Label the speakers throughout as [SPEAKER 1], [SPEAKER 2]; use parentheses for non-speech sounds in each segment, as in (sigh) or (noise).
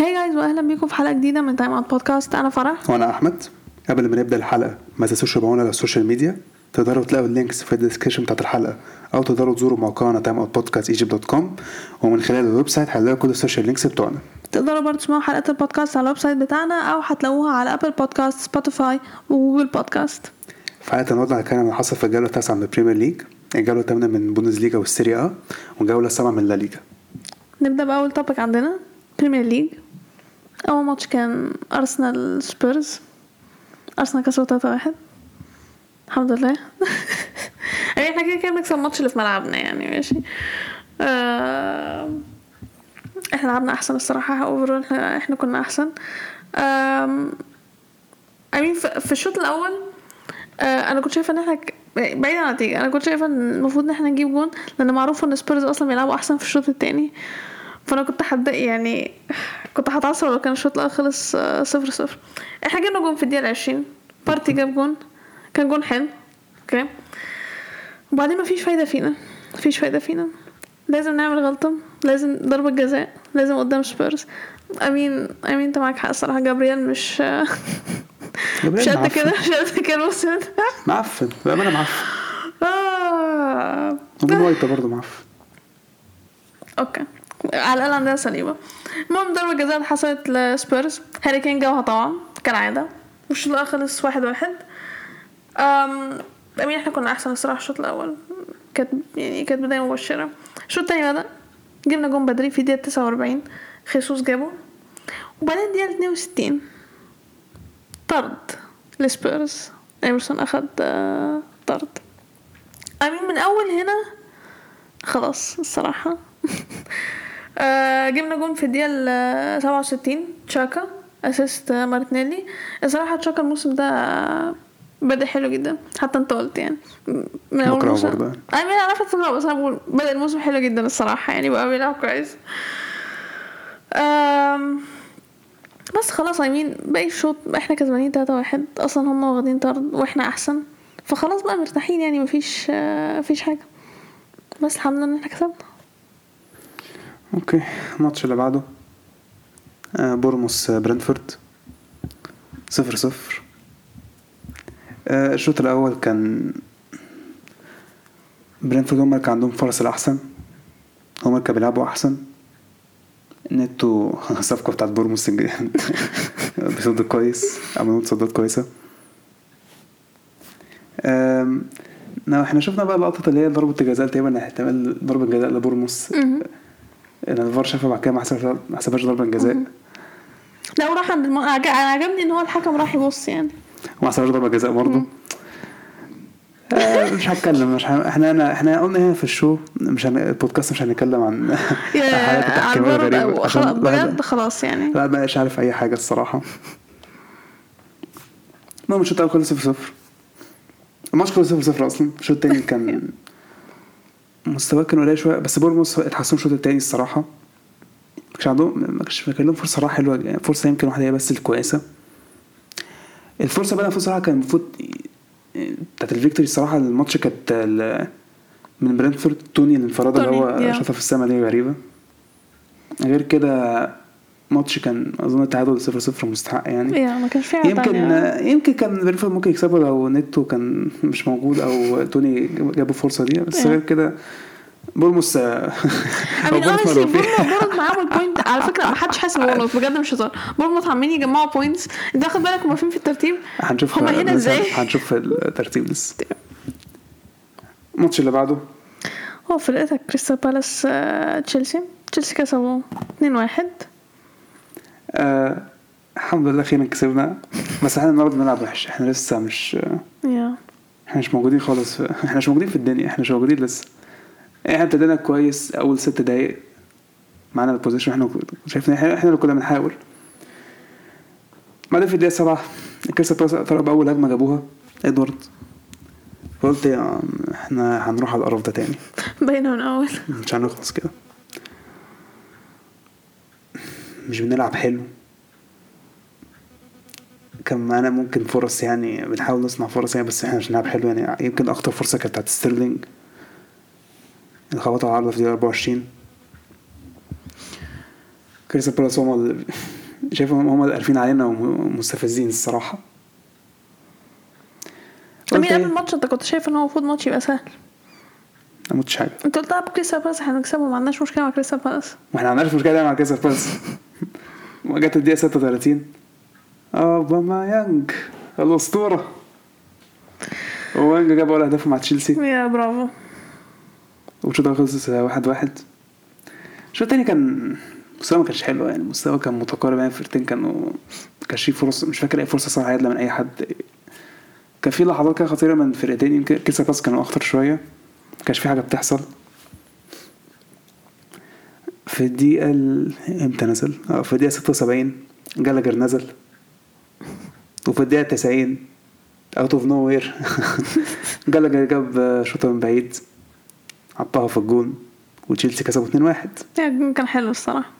[SPEAKER 1] Hi guys واهلا بيكم في حلقة جديدة من Time Out Podcast أنا فرح.
[SPEAKER 2] وأنا أحمد. قبل ما نبدأ الحلقة ما تنسوش تتابعونا على ال social media تقدروا تلاقوا ال links في ال description بتاعت الحلقة أو تقدروا تزوروا موقعنا Time Out Podcast Egypt dot com ومن خلال ال website هتلاقوا كل ال social links بتوعنا.
[SPEAKER 1] تقدروا برضه تسمعوا حلقات البودكاست على ال website بتاعنا أو هتلاقوها على Apple Podcasts Spotify و Google Podcasts
[SPEAKER 2] في حلقة النهارده هنتكلم عن اللي حصل في الجولة التاسعة من ال Premier League الجولة الثامنة من بوندس ليجا والسيريا أ والجولة السابعة من لا ليجا
[SPEAKER 1] نبدأ بأول topic عندنا Premier League أول ماتش كان أرسنال سبيرز. أرسنال كسبوا 3 واحد. الحمد لله. (laughs) يعني إحنا كده كده بنكسب الماتش اللي في ملعبنا يعني ماشي. آه، إحنا لعبنا أحسن الصراحة. overall إحنا, كنا أحسن. I mean في الشوط الأول آه، أنا كنت شايفة إن إحنا بعيد عن النتيجة أنا كنت شايفة إن المفروض إن إحنا نجيب جون لأن معروف إن سبيرز أصلا بيلعبوا أحسن في الشوط التاني. فأنا كنت حد يعني كنت هتعصب لو كان الشوط الأول خلص آه، صفر صفر. إحنا جبنا جون في الدقيقة العشرين. بارتي جاب جون. كان جون حلو. okay. وبعدين مفيش فايدة فينا. مفيش فايدة فينا. لازم نعمل غلطة. لازم ضربة جزاء. لازم قدام سبيرز. I mean I mean أنت معاك حق الصراحة. جابرييل مش (laughs) مش قد. كده. مش قد كده. أنت. (laughs)
[SPEAKER 2] معفن. بأمانة معفن.
[SPEAKER 1] آه.
[SPEAKER 2] وبين وايت برضه معفن.
[SPEAKER 1] okay. على الأقل عندنا سليبا المهم ضربة جزاء حصلت لسبيرز. هاري كين جابها طبعا كالعادة. والشوط الأول خلص واحد واحد. um I mean إحنا كنا أحسن الصراحة الشوط الأول. كانت يعني كانت بداية مبشرة. الشوط التاني بدأ. جبنا جون بدري في الدقيقه 49 خيسوس جابه. وبعدين الدقيقه 62 طرد لسبيرز. إيمرسون أخد آه، طرد. I mean من أول هنا. خلاص الصراحة. (laughs) آه، جبنا جون في الدقيقة ال 67 تشاكا assist مارتينيلي. الصراحة تشاكا الموسم ده بدأ حلو جدا. حتى انت قلت يعني من
[SPEAKER 2] أول
[SPEAKER 1] موسم. أنا بكرهه بس أنا بقول بدأ الموسم حلو جدا الصراحة يعني بقى بيلعب كويس. بس خلاص I mean باقي الشوط إحنا كسبانين 3 واحد. أصلا هم واخدين طرد وإحنا أحسن. فخلاص بقى مرتاحين يعني مفيش آه، مفيش حاجة. بس الحمد لله إن إحنا كسبنا.
[SPEAKER 2] okay الماتش اللي بعده. آه بورنموث آه، برنتفورد صفر صفر. آه الشوط الأول كان برنتفورد هم اللي كان عندهم فرص الأحسن. هم اللي كانوا بيلعبوا أحسن. نتو (laughs) الصفقة بتاعت بورموس (laughs) بيصد كويس عملوا تصديات كويسة. إحنا شفنا بقى لقطة اللي هي ضربة الجزاء تقريبا إحتمال ضربة جزاء لبورموس الفار شافها بعد كده ما حسبهاش ما حسبهاش ضربة جزاء.
[SPEAKER 1] لا وراح عند الم... عجبني إن هو الحكم راح يبص يعني.
[SPEAKER 2] وما حسبهاش ضربة جزاء برضه. آه، مش هتكلم مش ه... إحنا أنا... إحنا قلنا هنا في ال show مش هن... البودكاست مش هنتكلم عن غريبة الواحد-
[SPEAKER 1] بجد خلاص يعني.
[SPEAKER 2] لا بقاش عارف أي حاجة الصراحة. المهم الشوط الأول خلص 0 0 الماتش خلص 0 0 أصلا. الشوط التاني كان (laughs) مستواه كان قليل شوية بس بورنموث اتحسنوا الشوط التاني الصراحة. ما كانش عندهم ما كانش كان لهم فرصة صراحة حلوة يعني فرصة يمكن واحدة هي بس الكويسة. الفرصة بقى صراحة كان المفروض بتاعت الفيكتوري الصراحة الماتش كانت من برنتفورد توني الانفرادة اللي هو. شاطها في السما دي غريبة. غير كده ماتش كان أظن التعادل 0 0 مستحق يعني.
[SPEAKER 1] يا ما كانش في
[SPEAKER 2] يمكن
[SPEAKER 1] تانية.
[SPEAKER 2] يمكن كان برنتفورد ممكن يكسبوا لو نيتو كان مش موجود أو توني جاب الفرصة دي. بس. غير كده بورموس آه،
[SPEAKER 1] I
[SPEAKER 2] أو (laughs)
[SPEAKER 1] mean honestly. بورموث بورموث معاهم البوينت على فكرة ما حدش حاسب بورموث بجد مش هزار. بورنموث عمالين يجمعوا points انت واخد بالك هم فين في الترتيب؟
[SPEAKER 2] هنشوف
[SPEAKER 1] هما هنا إزاي؟
[SPEAKER 2] هنشوف الترتيب لسه. الماتش اللي بعده؟
[SPEAKER 1] هو فرقتك كريستال بالاس آه، تشيلسي. تشيلسي كسبوا 2 1
[SPEAKER 2] آه الحمد لله أخيرا كسبنا. بس إحنا النهارده بنلعب وحش. إحنا لسه مش إحنا مش موجودين خالص. إحنا مش موجودين في الدنيا. إحنا مش موجودين لسه. إحنا ابتدينا كويس أول ست دقايق. معانا ال possession إحنا شايفين إحنا اللي كنا بنحاول. بعدين في الدقيقة سبعة بالاس طلعوا بأول هجمة جابوها. إدوارد قلت إحنا هنروح على القرف ده تاني.
[SPEAKER 1] باينة من أول.
[SPEAKER 2] مش هنخلص كده. مش بنلعب حلو. كان معانا ممكن فرص يعني بنحاول نصنع فرص يعني بس إحنا مش بنلعب حلو يعني. يمكن اخطر فرصة كانت بتاعت ستيرلينج. اللي خبطها على العارضه في الدقيقه 24 كريستال بالاس هم (laughs) شايفهم هم قارفين علينا ومستفزين الصراحة.
[SPEAKER 1] I mean
[SPEAKER 2] قلت
[SPEAKER 1] قبل؟ الماتش انت كنت شايف إن هو المفروض ماتش يبقى سهل.
[SPEAKER 2] ما قلتش حاجة.
[SPEAKER 1] انت قلت لا كريستال بالاس إحنا هنكسبه ما عندناش مشكلة مع كريستال بالاس.
[SPEAKER 2] وإحنا ما عندناش مشكلة مع كريستال بالاس. (laughs) وجت الدقيقة 36 اوباما يانج. الأسطورة. ويانج جاب أول اهدافه مع تشيلسي.
[SPEAKER 1] يا برافو.
[SPEAKER 2] والشوط الأول خلص واحد واحد. الشوط التاني كان مستوى ما كانش حلو يعني. المستوى كان متقارب يعني. الفرقتين كانوا ما كانش فيه فرص مش فاكر أي فرصة صح عادله من أي حد. كان في لحظات كده خطيرة من فرقتين. يمكن كيسا باس كانوا أخطر شوية. ما كانش في حاجة بتحصل. في الدقيقة ال... إمتى نزل؟ آه في الدقيقة 76 جالاجر نزل. وفي الدقيقة 90 out of nowhere جالاجر جاب شوطة من بعيد حطها في الجون وتشيلسي كسبوا 2-1
[SPEAKER 1] يعني كان حلو الصراحة.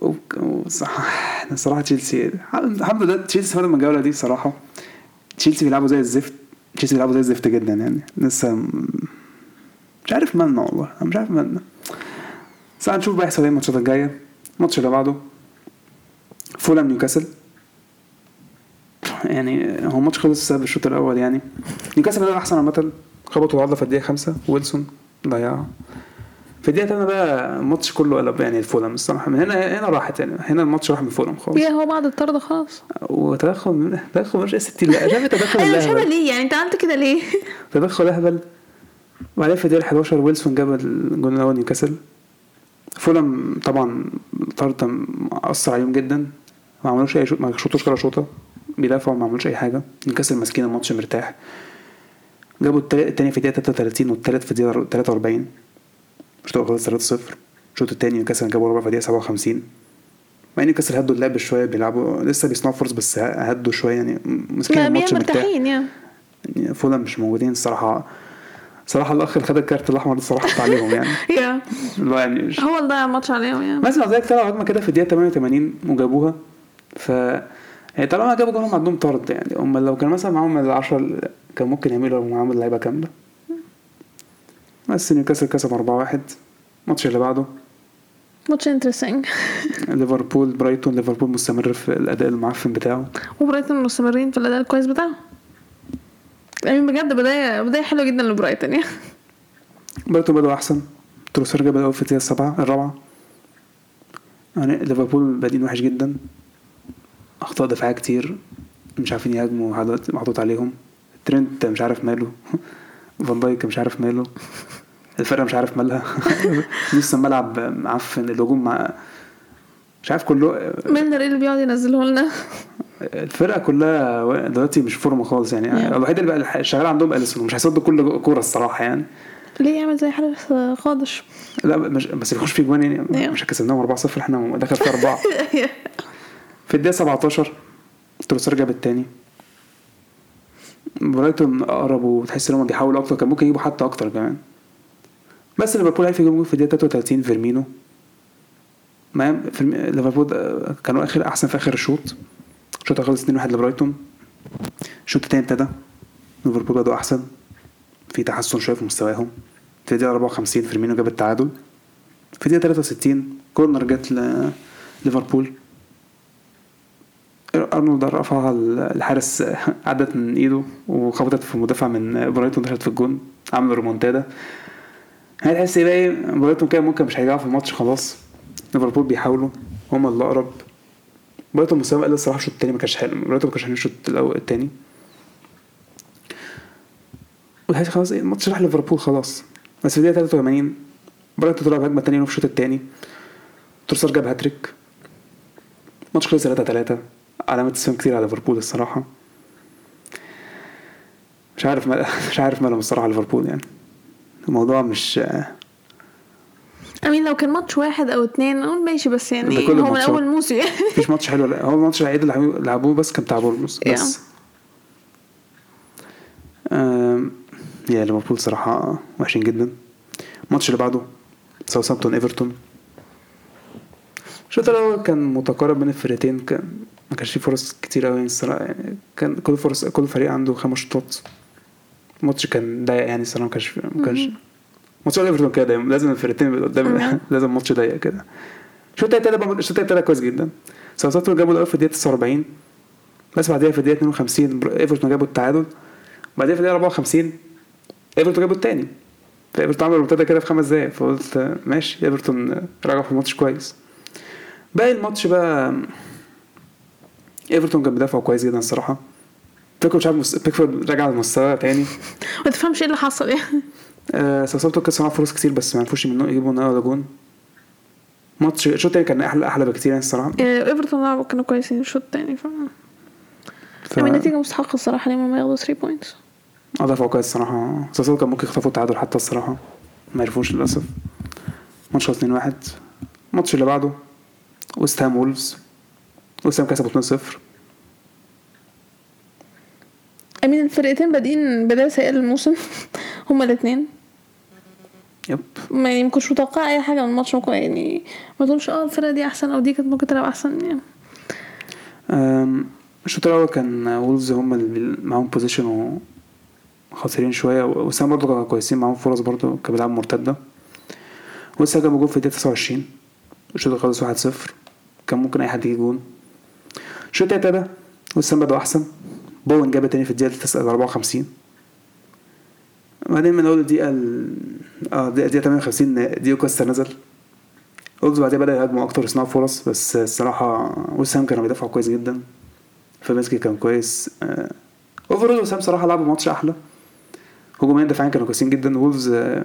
[SPEAKER 2] وك- وصح إحنا الصراحة تشيلسي الحمد لله تشيلسي فرد من الجولة دي صراحة. تشيلسي بيلعبوا زي الزفت. تشيلسي بيلعبوا زي الزفت جدا يعني. لسه مش عارف مالنا والله. أنا مش عارف مالنا. بس هنشوف بقى يحصل إيه الماتشات الجاية. الماتش اللي بعده. فولام نيوكاسل. يعني هو الماتش خلص بسبب الشوط الأول يعني. نيوكاسل بدأ أحسن عامة. خبطوا العارضة في الدقيقة خمسة. ويلسون ضيعها. في الدقيقة التامنة بقى الماتش كله قلب يعني الفولم الصراحة. من هنا هنا راحت يعني. هنا الماتش راح من فولم خالص.
[SPEAKER 1] هو بعد الطرد خلاص.
[SPEAKER 2] وتدخل من تدخل مش 60 لا شايف تدخل
[SPEAKER 1] أيوه مش فاهمه ليه يعني؟ أنت عملت كده ليه؟
[SPEAKER 2] تدخل اهبل وبعدين في الدقيقة 11 ويلسون جاب الجول الأول نيوكاسل. فولم طبعا الطرد اثر عليهم جدا ما عملوش أي شوط ما شوطوش ولا شوطة بيدافعوا ما عملوش أي حاجة نيوكاسل ماسكين الماتش مرتاح. جابوا التاني في الدقيقة 33 والتالت في الدقيقة 43 الشوط الأول خلص 3-0 الشوط التاني نيوكاسل جابوا الرابع في الدقيقة 57 مع إن نيوكاسل هدوا اللعب شوية بيلعبوا لسه بيصنعوا فرص بس هدوا شوية يعني ماسكين الماتش مرتاح.
[SPEAKER 1] مرتاحين يعني.
[SPEAKER 2] يعني فولم مش موجودين الصراحة. صراحة الاخ اللي خد الكارت الأحمر الصراحه حط عليهم يعني. (laughs)
[SPEAKER 1] يا.
[SPEAKER 2] يعني مش
[SPEAKER 1] هو اللي ضيع الماتش عليهم يعني.
[SPEAKER 2] مثلا زيك طلعوا هجمه كده في الدقيقة 88 وجابوها. ف يعني طالما جابوا جولهم عندهم طرد يعني. هم لو كان مثلا معاهم ال 10 كان ممكن يعملوا معاهم اللعيبة كاملة. بس نيوكاسل كسب 4-1 الماتش اللي بعده.
[SPEAKER 1] ماتش interesting (laughs)
[SPEAKER 2] ليفربول برايتون ليفربول مستمر في الأداء المعفن بتاعه.
[SPEAKER 1] وبرايتون مستمرين في الأداء الكويس بتاعهم I mean بجد بدايه بداية حلوة جدا لبرايتون يعني
[SPEAKER 2] برايتون بدأوا أحسن. تروسر جاب الأول في الدقيقة السابعة الرابعة. يعني ليفربول بادئين وحش جدا. أخطاء دفاعية كتير. مش عارفين يهاجموا محطوط عليهم. ترنت مش عارف ماله. (laughs) فان دايك مش عارف ماله. الفرقة مش عارف مالها. (laughs) نص الملعب معفن الهجوم مع مش عارف كله
[SPEAKER 1] ميلنر إيه اللي بيقعد ينزله لنا؟ (laughs)
[SPEAKER 2] الفرقة كلها دلوقتي مش فورمة خالص يعني.
[SPEAKER 1] Yeah.
[SPEAKER 2] الوحيد اللي بقى شغال عندهم أليسون مش هيصد كل كورة الصراحة يعني.
[SPEAKER 1] ليه يعمل زي حارس خادش
[SPEAKER 2] لا مش بس بيخش في جوان يعني.
[SPEAKER 1] Yeah.
[SPEAKER 2] مش كسبناهم 4-0 إحنا دخل في أربعة. (laughs) في الدقيقة 17 تروسر جاب التاني. برايتون اقرب وتحس إن هم بيحاولوا أكتر كان ممكن يجيبوا حتى أكتر كمان. بس ليفربول عرف يجيب في الدقيقة 33 فيرمينو. فيرمي- ليفربول ده كانوا اخر أحسن في آخر الشوط الشوط خلص 2-1 لبرايتون. الشوط التاني ابتدى. ليفربول بدأوا أحسن. في تحسن شوية في مستواهم. في الدقيقه 54 فيرمينو جاب التعادل. في الدقيقه 63 corner جت ليفربول. أرنولد رفعها الحارس (laughs) عدت من إيده وخبطت في المدافع من برايتون دخلت في الجون. عملوا ريمونتادا. هتحس بقى إيه؟ برايتون كده ممكن مش هيرجعوا في الماتش خلاص. ليفربول بيحاولوا. هما اللي أقرب. برايتون مستواه قل الصراحة الشوط التاني ما كانش حلو. برايتون ما كانش حلو الشوط الأول التاني. وتحس خلاص إيه الماتش راح ليفربول خلاص. بس في الدقيقة 83 برايتون طلع بهجمة تانية في الشوط التاني. تروسر جاب هاتريك. الماتش خلص 3 3 علامة استفهام كتير على ليفربول الصراحة. مش عارف. (laughs) مش عارف مالهم الصراحة ليفربول يعني. الموضوع مش
[SPEAKER 1] I mean لو كان ماتش واحد أو اتنين نقول ماشي بس يعني
[SPEAKER 2] ده كل
[SPEAKER 1] هو من. أول موسم. يعني (laughs)
[SPEAKER 2] مفيش ماتش حلو. لا هو الماتش الوحيد اللي لعبوه- بس كان بتاع بورنموث بس. يا ليفربول صراحة وحشين جدا. الماتش اللي بعده ساوثهامبتون إيفرتون. الشوط الأول كان متقارب بين الفرقتين كان ما كانش فيه فرص كتير أوي الصراحة. يعني كان كل فرص كل فريق عنده خمس شوطات. الماتش كان ضيق يعني الصراحة ما كانش ما كانش ماتش ايفرتون كده دايما لازم الفرقتين يبقوا قدام. (laughs) لازم الماتش ضيق كده. الشوط ابتدى الشوط ابتدى كويس جدا. ساوثهامبتون جابوا الأول في الدقيقة 49 بس بعدها في الدقيقة 52 بر- إيفرتون جابوا التعادل. بعدين في الدقيقة 54 إيفرتون جابوا التاني. فايفرتون عملوا ابتدى كده في خمس دقايق فقلت ماشي إيفرتون رجع في الماتش كويس. باقي الماتش بقى إيفرتون كان بيدافعوا كويس جدا الصراحة. بيكفورد مش عارف بيكفورد رجع لمستواه تاني. (laughs)
[SPEAKER 1] ما تفهمش إيه اللي حصل يعني.
[SPEAKER 2] آه، ساوثهامبتون كان معاه فرص كتير بس ما عرفوش منه يجيبوا منها ولا جون. ماتش الشوط التاني كان أحلى أحلى بكتير يعني الصراحة.
[SPEAKER 1] آه، إيفرتون لعبوا كانوا كويسين الشوط التاني ف
[SPEAKER 2] ف...
[SPEAKER 1] يعني النتيجة مستحقة الصراحة لما ما ياخدوا 3 points
[SPEAKER 2] آه دفعوا كويس الصراحة. ساوثهامبتون كان ممكن يخطفوا التعادل حتى الصراحة. ما عرفوش للأسف. ماتش خلص 2 1 الماتش اللي بعده ويست هام وولفز ويست هام كسبوا 2 0
[SPEAKER 1] I mean الفرقتين بادئين بداية سيئة للموسم. (laughs) هما الاثنين
[SPEAKER 2] yep.
[SPEAKER 1] ما يعني ما كنتش متوقعة أي حاجة من الماتش. ممكن يعني ما تقولش آه الفرقة دي أحسن أو دي كانت ممكن تلعب أحسن. يعني.
[SPEAKER 2] الشوط الأول كان وولفز هم اللي معاهم possession وخاسرين شوية. وسام برضه كانوا كويسين معاهم فرص برضه كانوا بيلعبوا مرتدة. هام جابوا جول في الدقيقة 29 الشوط خلص 1-0 كان ممكن أي حد يجي جون. الشوط التاني ابتدى. ويست هام بدأوا أحسن. بوين جاب تاني في الدقيقة 54 بعدين من أول الدقيقه ال- آه الدقيقة 58 دييجو كوستا نزل. وولفز بعدين بدأوا يهاجموا أكتر ويصنعوا فرص بس الصراحة ويست هام كانوا بيدافعوا كويس جدا. فابيانسكي كان كويس. آه، overall ويست هام صراحة لعبوا ماتش أحلى. هجوميا دفاعيا كانوا كويسين جدا. وولفز آه،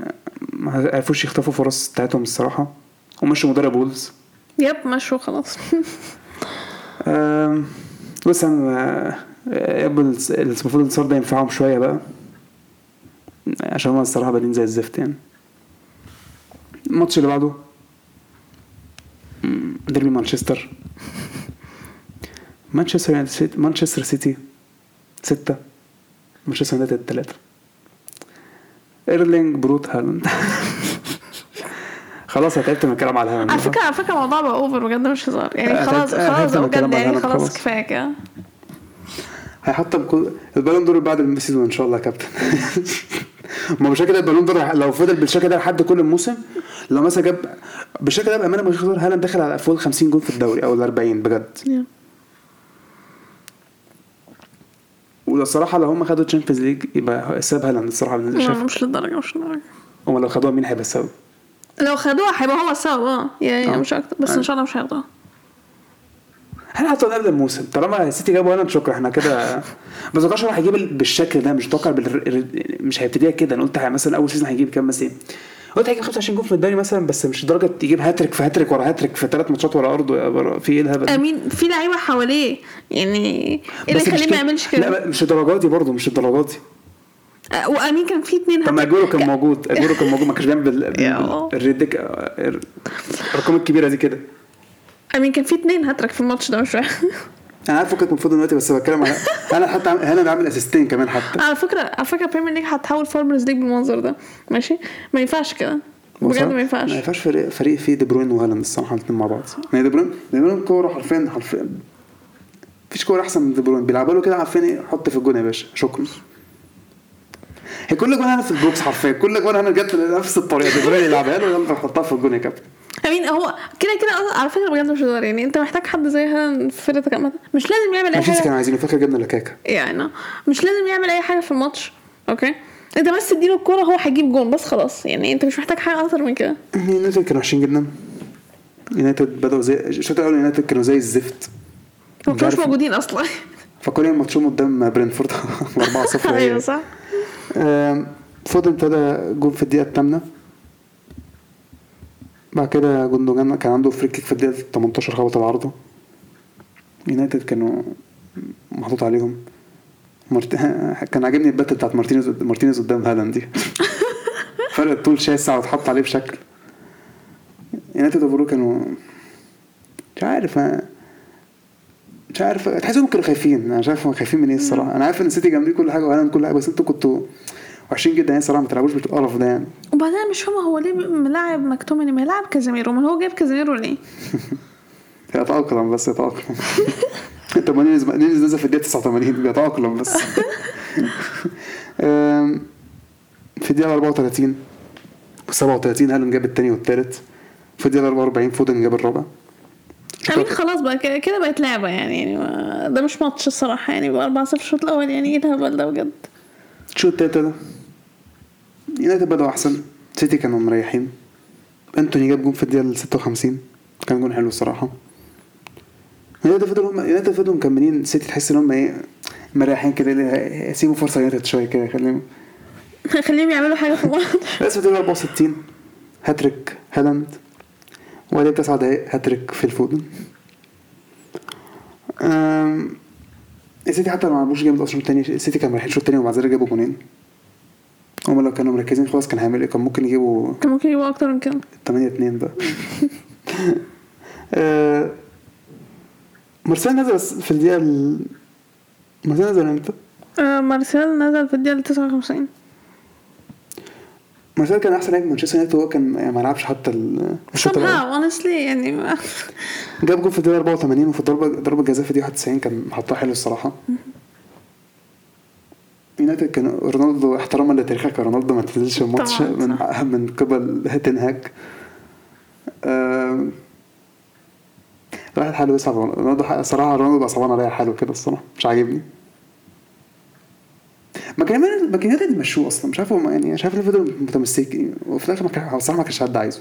[SPEAKER 2] آه، ما عرفوش يخطفوا فرص بتاعتهم الصراحة. ومشوا مدرب وولفز.
[SPEAKER 1] yep مشوا خلاص. (laughs)
[SPEAKER 2] آه، آه، يبقى الس- المفروض الانتصار ده ينفعهم شوية بقى؟ عشان هما الصراحة بادئين زي الزفت يعني. الماتش اللي بعده؟ ديربي مانشستر. (laughs) مانشستر يونايتد سيتي مانشستر سيتي ستة مانشستر يونايتد تلاتة. إيرلينج بروت هالاند. (laughs) خلاص أنا تعبت من الكلام على هالاند
[SPEAKER 1] على فكرة على فكرة الموضوع بقى over بجد مش هزار يعني خلاص خلاص بجد يعني خلاص. كفاية كده
[SPEAKER 2] هيحطم كل البالون دور بعد ال season إن شاء الله يا كابتن (laughs) ما بالشكل ده البالون دور لو فضل بالشكل ده لحد كل الموسم لو مثلا جاب بالشكل ده بأمانة مش هيخسر هالاند داخل على فوق ال 50 جول في الدوري أو ال 40 بجد. والصراحه لو هم خدوا الشامبيونز ليج يبقى السبب هالاند الصراحة بالنسبة لي
[SPEAKER 1] مش للدرجة مش للدرجة
[SPEAKER 2] هم لو خدوها مين هيبقى السبب؟
[SPEAKER 1] لو خدوها هيبقى هو السبب آه يعني
[SPEAKER 2] آه.
[SPEAKER 1] مش أكتر بس إن شاء الله مش هياخدوها.
[SPEAKER 2] إحنا حطوا قبل الموسم؟ طالما السيتي جابوا هالاند شكرا. إحنا كده (laughs) ما اتوقعش هو هيجيب ال- بالشكل ده. مش متوقع بالر... مش هيبتديها كده. أنا قلت مثلا أول season هيجيب كام مثلا؟ قلت هيجيب 25 جول في الدوري مثلا بس مش لدرجة يجيب هاتريك في هاتريك ورا هاتريك في ثلاث ماتشات ورا بعضه في إيه الهبل؟ I
[SPEAKER 1] mean. في لعيبة حواليه. يعني إيه اللي يخليه ما يعملش كده؟
[SPEAKER 2] لا مش الدرجات دي برضه مش الدرجات دي.
[SPEAKER 1] و I mean كان في اتنين
[SPEAKER 2] طب ما. أجورو كان موجود أجورو كان موجود ما كانش بيعمل. (laughs)
[SPEAKER 1] ال
[SPEAKER 2] ridiculous الأرقام الكبيرة دي كده.
[SPEAKER 1] I mean كان في اتنين هاتريك في الماتش ده مش فاهم.
[SPEAKER 2] أنا عارف فكك من فوق دلوقتي بس بتكلم على (laughs) أنا حتى أنا عامل اسيستين كمان حتى.
[SPEAKER 1] على فكرة على فكرة بريمير ليج هتحول farmers league بالمنظر ده. ماشي؟ ما ينفعش كده. بجد ما ينفعش.
[SPEAKER 2] ما ينفعش فريق فريق فيه دي بروين وهالاند الصراحة الاثنين مع بعض. يعني دي بروين دي بروين كورة حرفيا حرفيا مفيش كورة أحسن من دي بروين بيلعبوا له كده عارفين إيه؟ حط في الجون يا باشا. شكرا. هي كل جون أنا في ال box حرفيا كل جون أنا جت نفس الطريقة دي يلعبها له يلا حطها في الجون يا كابتن.
[SPEAKER 1] I mean هو كده كده على فكرة بجد مش هزار يعني أنت محتاج حد زي هالاند في فرقتك مش لازم يعمل أي
[SPEAKER 2] مانشستر كانوا
[SPEAKER 1] حاجة.
[SPEAKER 2] عايزينه فاكر جبنا لوكاكو
[SPEAKER 1] يعني مش لازم يعمل أي حاجة في الماتش أوكي؟ أنت بس تديله الكورة هو هيجيب جون بس خلاص. يعني أنت مش محتاج حاجة أكتر من كده.
[SPEAKER 2] يونايتد كانوا وحشين جدا. يونايتد بدأوا زي الشوط الأول يونايتد كانوا زي الزفت.
[SPEAKER 1] ما كانوش موجودين أصلا.
[SPEAKER 2] فكرين ماتشهم قدام برينفورد. (laughs) 4-0 (laughs) هي.
[SPEAKER 1] أيوه صح.
[SPEAKER 2] فودن ابتدى جون في الدقيقة الثامنة. بعد كده جوندوجان كان عنده free kick في الدقيقة 18 خبط العارضة. يونايتد كانوا محطوط عليهم. مرت... (laughs) كان عاجبني ال battle بتاعت مارتينيز مارتينيز قدام هالاند دي. (laughs) فرق الطول شاسع واتحط عليه بشكل. يونايتد overall كانوا مش عارف أنا- مش عارف تحسهم كانوا خايفين. أنا مش عارف هم خايفين من إيه الصراحة. أنا عارف إن السيتي جامدين كل حاجة وهالاند كل حاجة بس أنتوا كنتوا وحشين جدا يعني الصراحة ما تلعبوش بالقرف ده يعني.
[SPEAKER 1] وبعدين مش فاهمة هو ليه ملاعب مكتوميناي ما يلعب كازيميرو؟ ما هو جايب كازيميرو ليه؟ (laughs)
[SPEAKER 2] يتأقلم بس يتأقلم. (laughs) ما نينيز نينيز نزل في الدقيقة 89 بيتأقلم بس. (laughs) في الدقيقة 34 و 37 هالاند جاب التاني والتالت. في الدقيقة 44 فودن جاب الرابع.
[SPEAKER 1] I mean خلاص بقى كده- بقت لعبة يعني يعني ده مش ماتش الصراحة يعني بقى 4 0 الشوط الأول يعني إيه الهبل ده بجد؟
[SPEAKER 2] الشوط التاني ده. يونايتد بدأوا أحسن. سيتي كانوا مريحين. أنتوني جاب جون في الدقيقة 56 كان جون حلو الصراحة. يونايتد فضلوا هم يونايتد فضلوا مكملين. سيتي تحس إن هم إيه مريحين كده سيبوا فرصة يونايتد شوية كده خليهم. (laughs)
[SPEAKER 1] خليهم يعملوا حاجة في الماتش
[SPEAKER 2] بس في الدقيقة 64 هاتريك هالاند. وبعدين تسع دقايق هاتريك في الفودن السيتي حتى ما عملوش جامد أصلا التاني السيتي كان مريحين الشوط التاني ومع ذلك جابوا جونين. هما لو كانوا مركزين خلاص كان هيعمل إيه؟ كان ممكن يجيبوا
[SPEAKER 1] كان ممكن يبقوا أكتر من كده.
[SPEAKER 2] 8 2 بقى. (laughs) آه، مارسيل نزل بس في الدقيقة ال... مارسيل نزل
[SPEAKER 1] إمتى؟ مارسيال نزل في الدقيقة 59
[SPEAKER 2] مارسيل كان أحسن لاعب مانشستر يونايتد وهو كان يعني ما لعبش حتى ال- الشوط
[SPEAKER 1] الأول. honestly يعني ما-
[SPEAKER 2] جاب جول في الدقيقة 84 وفي ضربة ضربة جزاء في الدقيقة 91 كان حطها حلو الصراحة. يونايتد كان رونالدو احتراما لتاريخك يا رونالدو ما تنزلش الماتش من. من قبل هاج آم، الواحد حاله يصعب رونالدو صراحة رونالدو بقى صعبان عليا حاله كده الصراحة مش عاجبني. ما كان ما كان يونايتد يمشوه أصلا. مش عارف يعني مش عارف ليه فضلوا متمسكين وفي الآخر ما كان هو الصراحة ما كانش حد عايزه.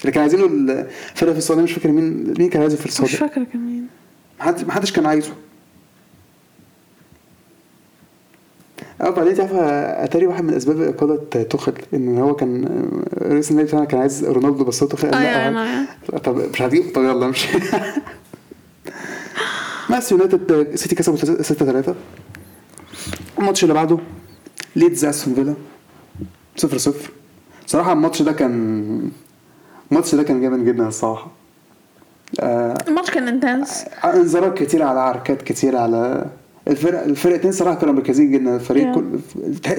[SPEAKER 2] اللي كان عايزينه الفرقة في السعودية مش فاكر مين مين كان عايزه في
[SPEAKER 1] مش
[SPEAKER 2] السعودية.
[SPEAKER 1] فاكرة كان مين
[SPEAKER 2] محد- محدش كان عايزه. أه بعدين تعرف أتاري واحد من أسباب إقالة توخل إن هو كان رئيس النادي بتاعنا كان عايز رونالدو بس هو توخل قال
[SPEAKER 1] أيوه
[SPEAKER 2] لأ
[SPEAKER 1] أنا
[SPEAKER 2] طب مش هتجيب طب يلا امشي بس (laughs) يونايتد سيتي كسبوا 6 3 الماتش اللي بعده ليدز أستون فيلا 0 0 صراحة الماتش ده كان الماتش ده كان جامد جدا الصراحة. آه
[SPEAKER 1] الماتش كان intense
[SPEAKER 2] انذارات كتير على عركات كتير على الفرق الفرقتين صراحة كانوا مركزين جدا. الفريق
[SPEAKER 1] Yeah.
[SPEAKER 2] كل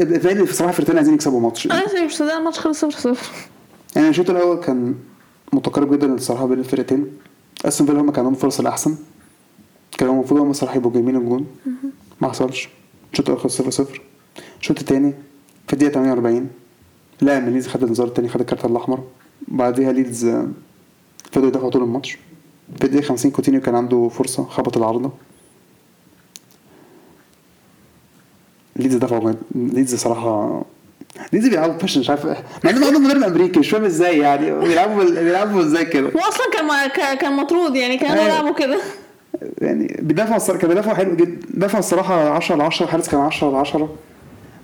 [SPEAKER 2] باين بصراحه الفرقتين عايزين يكسبوا ماتش.
[SPEAKER 1] أنا مش مصدقه الماتش خلص 0 0
[SPEAKER 2] يعني الشوط الأول كان متقارب جدا الصراحة بين الفرقتين. أستون فيلا هم كان عندهم فرصه الأحسن. كانوا المفروض هم الصراحه يبقوا جايبين الجون. ما حصلش. الشوط الأول خلص 0 0 الشوط الثاني في الدقيقة 48 لاعب من ليدز خد الانذار الثاني خد الكارت الأحمر. بعديها ليدز فضلوا يدافعوا طول الماتش. في الدقيقة 50 كوتينيو كان عنده فرصة خبط العارضة. ليدز دفعوا. ليدز صراحة ليدز بيلعبوا passion مش عارف مع إنهم عندهم مدرب أمريكي مش فاهم إزاي يعني بيلعبوا بيلعبوا إزاي كده؟
[SPEAKER 1] هو أصلا كان كان- مطرود يعني كانوا
[SPEAKER 2] أيوة.
[SPEAKER 1] لعبوا كده.
[SPEAKER 2] يعني بيدافعوا الصراحة كان بيدافعوا حلو جدا دافعوا الصراحة 10 ل 10 الحارس كان 10 ل 10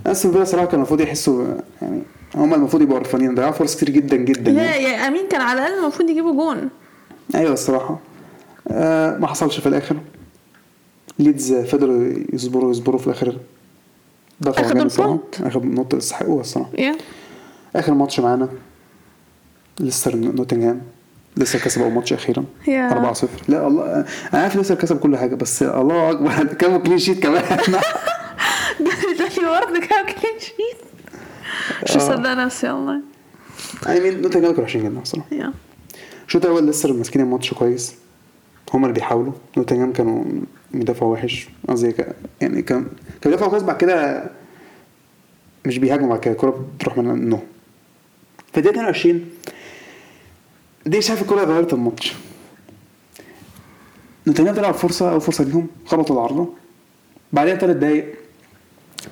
[SPEAKER 2] أستون فيلا الصراحه كان المفروض يحسوا يعني هم المفروض يبقوا قرفانين ضيعوا فرص كتير جدا جدا
[SPEAKER 1] لا
[SPEAKER 2] يعني.
[SPEAKER 1] Yeah I mean كان على الأقل المفروض يجيبوا جون.
[SPEAKER 2] أيوه الصراحة. آه ما حصلش في الآخر. ليدز فضلوا يصبروا يصبروا في الآخر. دفعوا الصراحة. ال
[SPEAKER 1] point.
[SPEAKER 2] اخدوا النقطه يستحقوها الصراحة.
[SPEAKER 1] Yeah.
[SPEAKER 2] آخر ماتش معانا. ليستر نوتنغهام. ليستر كسب أول ماتش أخيرا.
[SPEAKER 1] Yeah.
[SPEAKER 2] 4 0 لا الله أنا عارف ليستر كسب كل حاجة بس الله أكبر كام clean sheet كمان. (laughs)
[SPEAKER 1] ده برضه كان clean sheet مش مصدقه نفسي والله.
[SPEAKER 2] I mean نوتنغهام كانوا وحشين جدا
[SPEAKER 1] الصراحة.
[SPEAKER 2] الشوط الأول ليستر ماسكين الماتش كويس. هما اللي بيحاولوا. نوتنغهام كانوا بيدافعوا وحش. قصدي يعني كان كانوا بيدافعوا كويس بعد كده مش بيهاجموا بعد كده الكوره بتروح من منهم في الدقيقه 22 دي شايف الكوره غيرت الماتش نوتنغهام طلع فرصه أو فرصة ليهم خبطوا العارضه بعدها ثلاث دقايق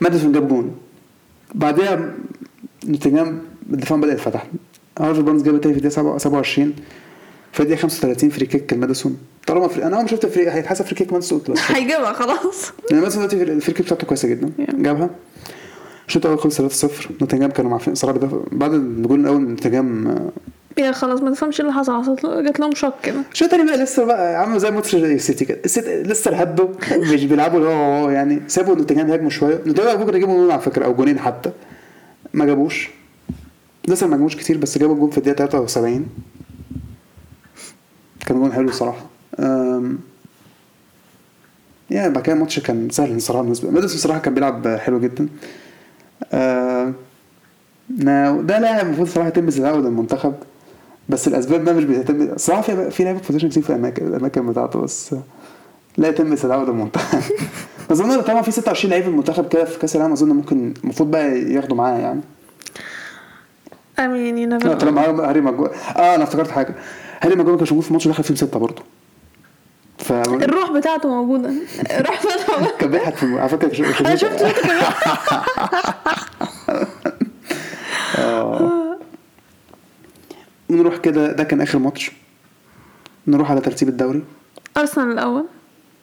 [SPEAKER 2] ماديسون جاب جون. بعدها نوتنغهام الدفاع بدأ يتفتح. هارفي بارنز جاب التاني في الدقيقة 27 في الدقيقة 35 free kick ماديسون. طالما free... أنا أول ما شفت free هيتحسب free kick ماديسون قلت بس. (laughs)
[SPEAKER 1] هيجيبها خلاص.
[SPEAKER 2] لأن ماديسون دلوقتي ال free kick بتاعته كويسة جدا. جابها. الشوط الأول خلص 3-0 نوتنجهام كانوا معفنين صراحة بعد الجول الأول نوتنجهام آه،
[SPEAKER 1] yeah خلاص ما تفهمش اللي حصل. حصلت له- جات لهم shock كده.
[SPEAKER 2] الشوط الثاني بقى لسه بقى؟ عملوا زي ماتش السيتي كده. السيتي لسه هدوا مش بيلعبوا اللي هو يعني سابوا نوتنجهام يهاجموا شوية. نوتنجهام ممكن يجيبوا جول على فكرة أو جونين حتى. ما جابوش. لسه ما جابوش كتير بس جابوا جول في الدقيقة 73 كان جول حلو صراحة. أم... يعني بعد كده الماتش كان سهل الصراحه بالنسبة ماديسون صراحة كان بيلعب حلو جدا. أه... now ده لاعب المفروض صراحة يتم استدعائه للمنتخب بس الأسباب ده مش بتتم صراحة في في لعيبة position كتير في الاماكن الأماكن بتاعته بس لا يتم استدعائه للمنتخب (laughs) أظن طبعا في 26 لعيب المنتخب كده في كأس العالم أظن ممكن المفروض بقى ياخدوا معاه يعني.
[SPEAKER 1] I mean you never know.
[SPEAKER 2] طالما هاري ماجواير آه أنا افتكرت حاجة. هاري ماجواير كان موجود في الماتش دخل فيهم ستة برضه. ف
[SPEAKER 1] الروح بتاعته موجودة. (laughs) الروح بتاعته موجودة.
[SPEAKER 2] كان بيضحك في على فكرة
[SPEAKER 1] أنا شفت شفت (laughs)
[SPEAKER 2] نروح كده ده كان آخر ماتش. نروح على ترتيب الدوري.
[SPEAKER 1] أرسنال الأول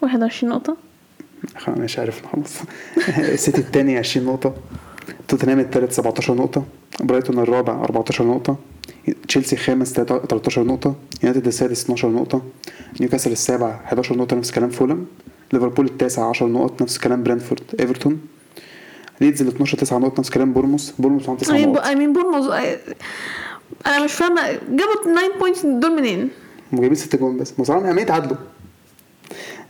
[SPEAKER 1] 21 نقطة.
[SPEAKER 2] أنا مش عارف خلاص. (laughs) السيتي الثاني 20 نقطة. توتنهام الثالث 17 نقطة. برايتون الرابع 14 نقطة. تشيلسي الخامس 13 نقطة. يونايتد السادس 12 نقطة. نيوكاسل السابع 11 نقطة نفس كلام فولهام. ليفربول التاسع 10 نقط نفس كلام برنتفورد إيفرتون. ليدز ال 12 9 نقط نفس كلام بورنموث. بورنموث معاهم 9
[SPEAKER 1] I mean
[SPEAKER 2] نقط.
[SPEAKER 1] I mean بورنموث أنا مش فاهمة جابوا 9 points دول منين؟
[SPEAKER 2] هم جايبين 6 جون بس. بصراحة يعني يتعادلوا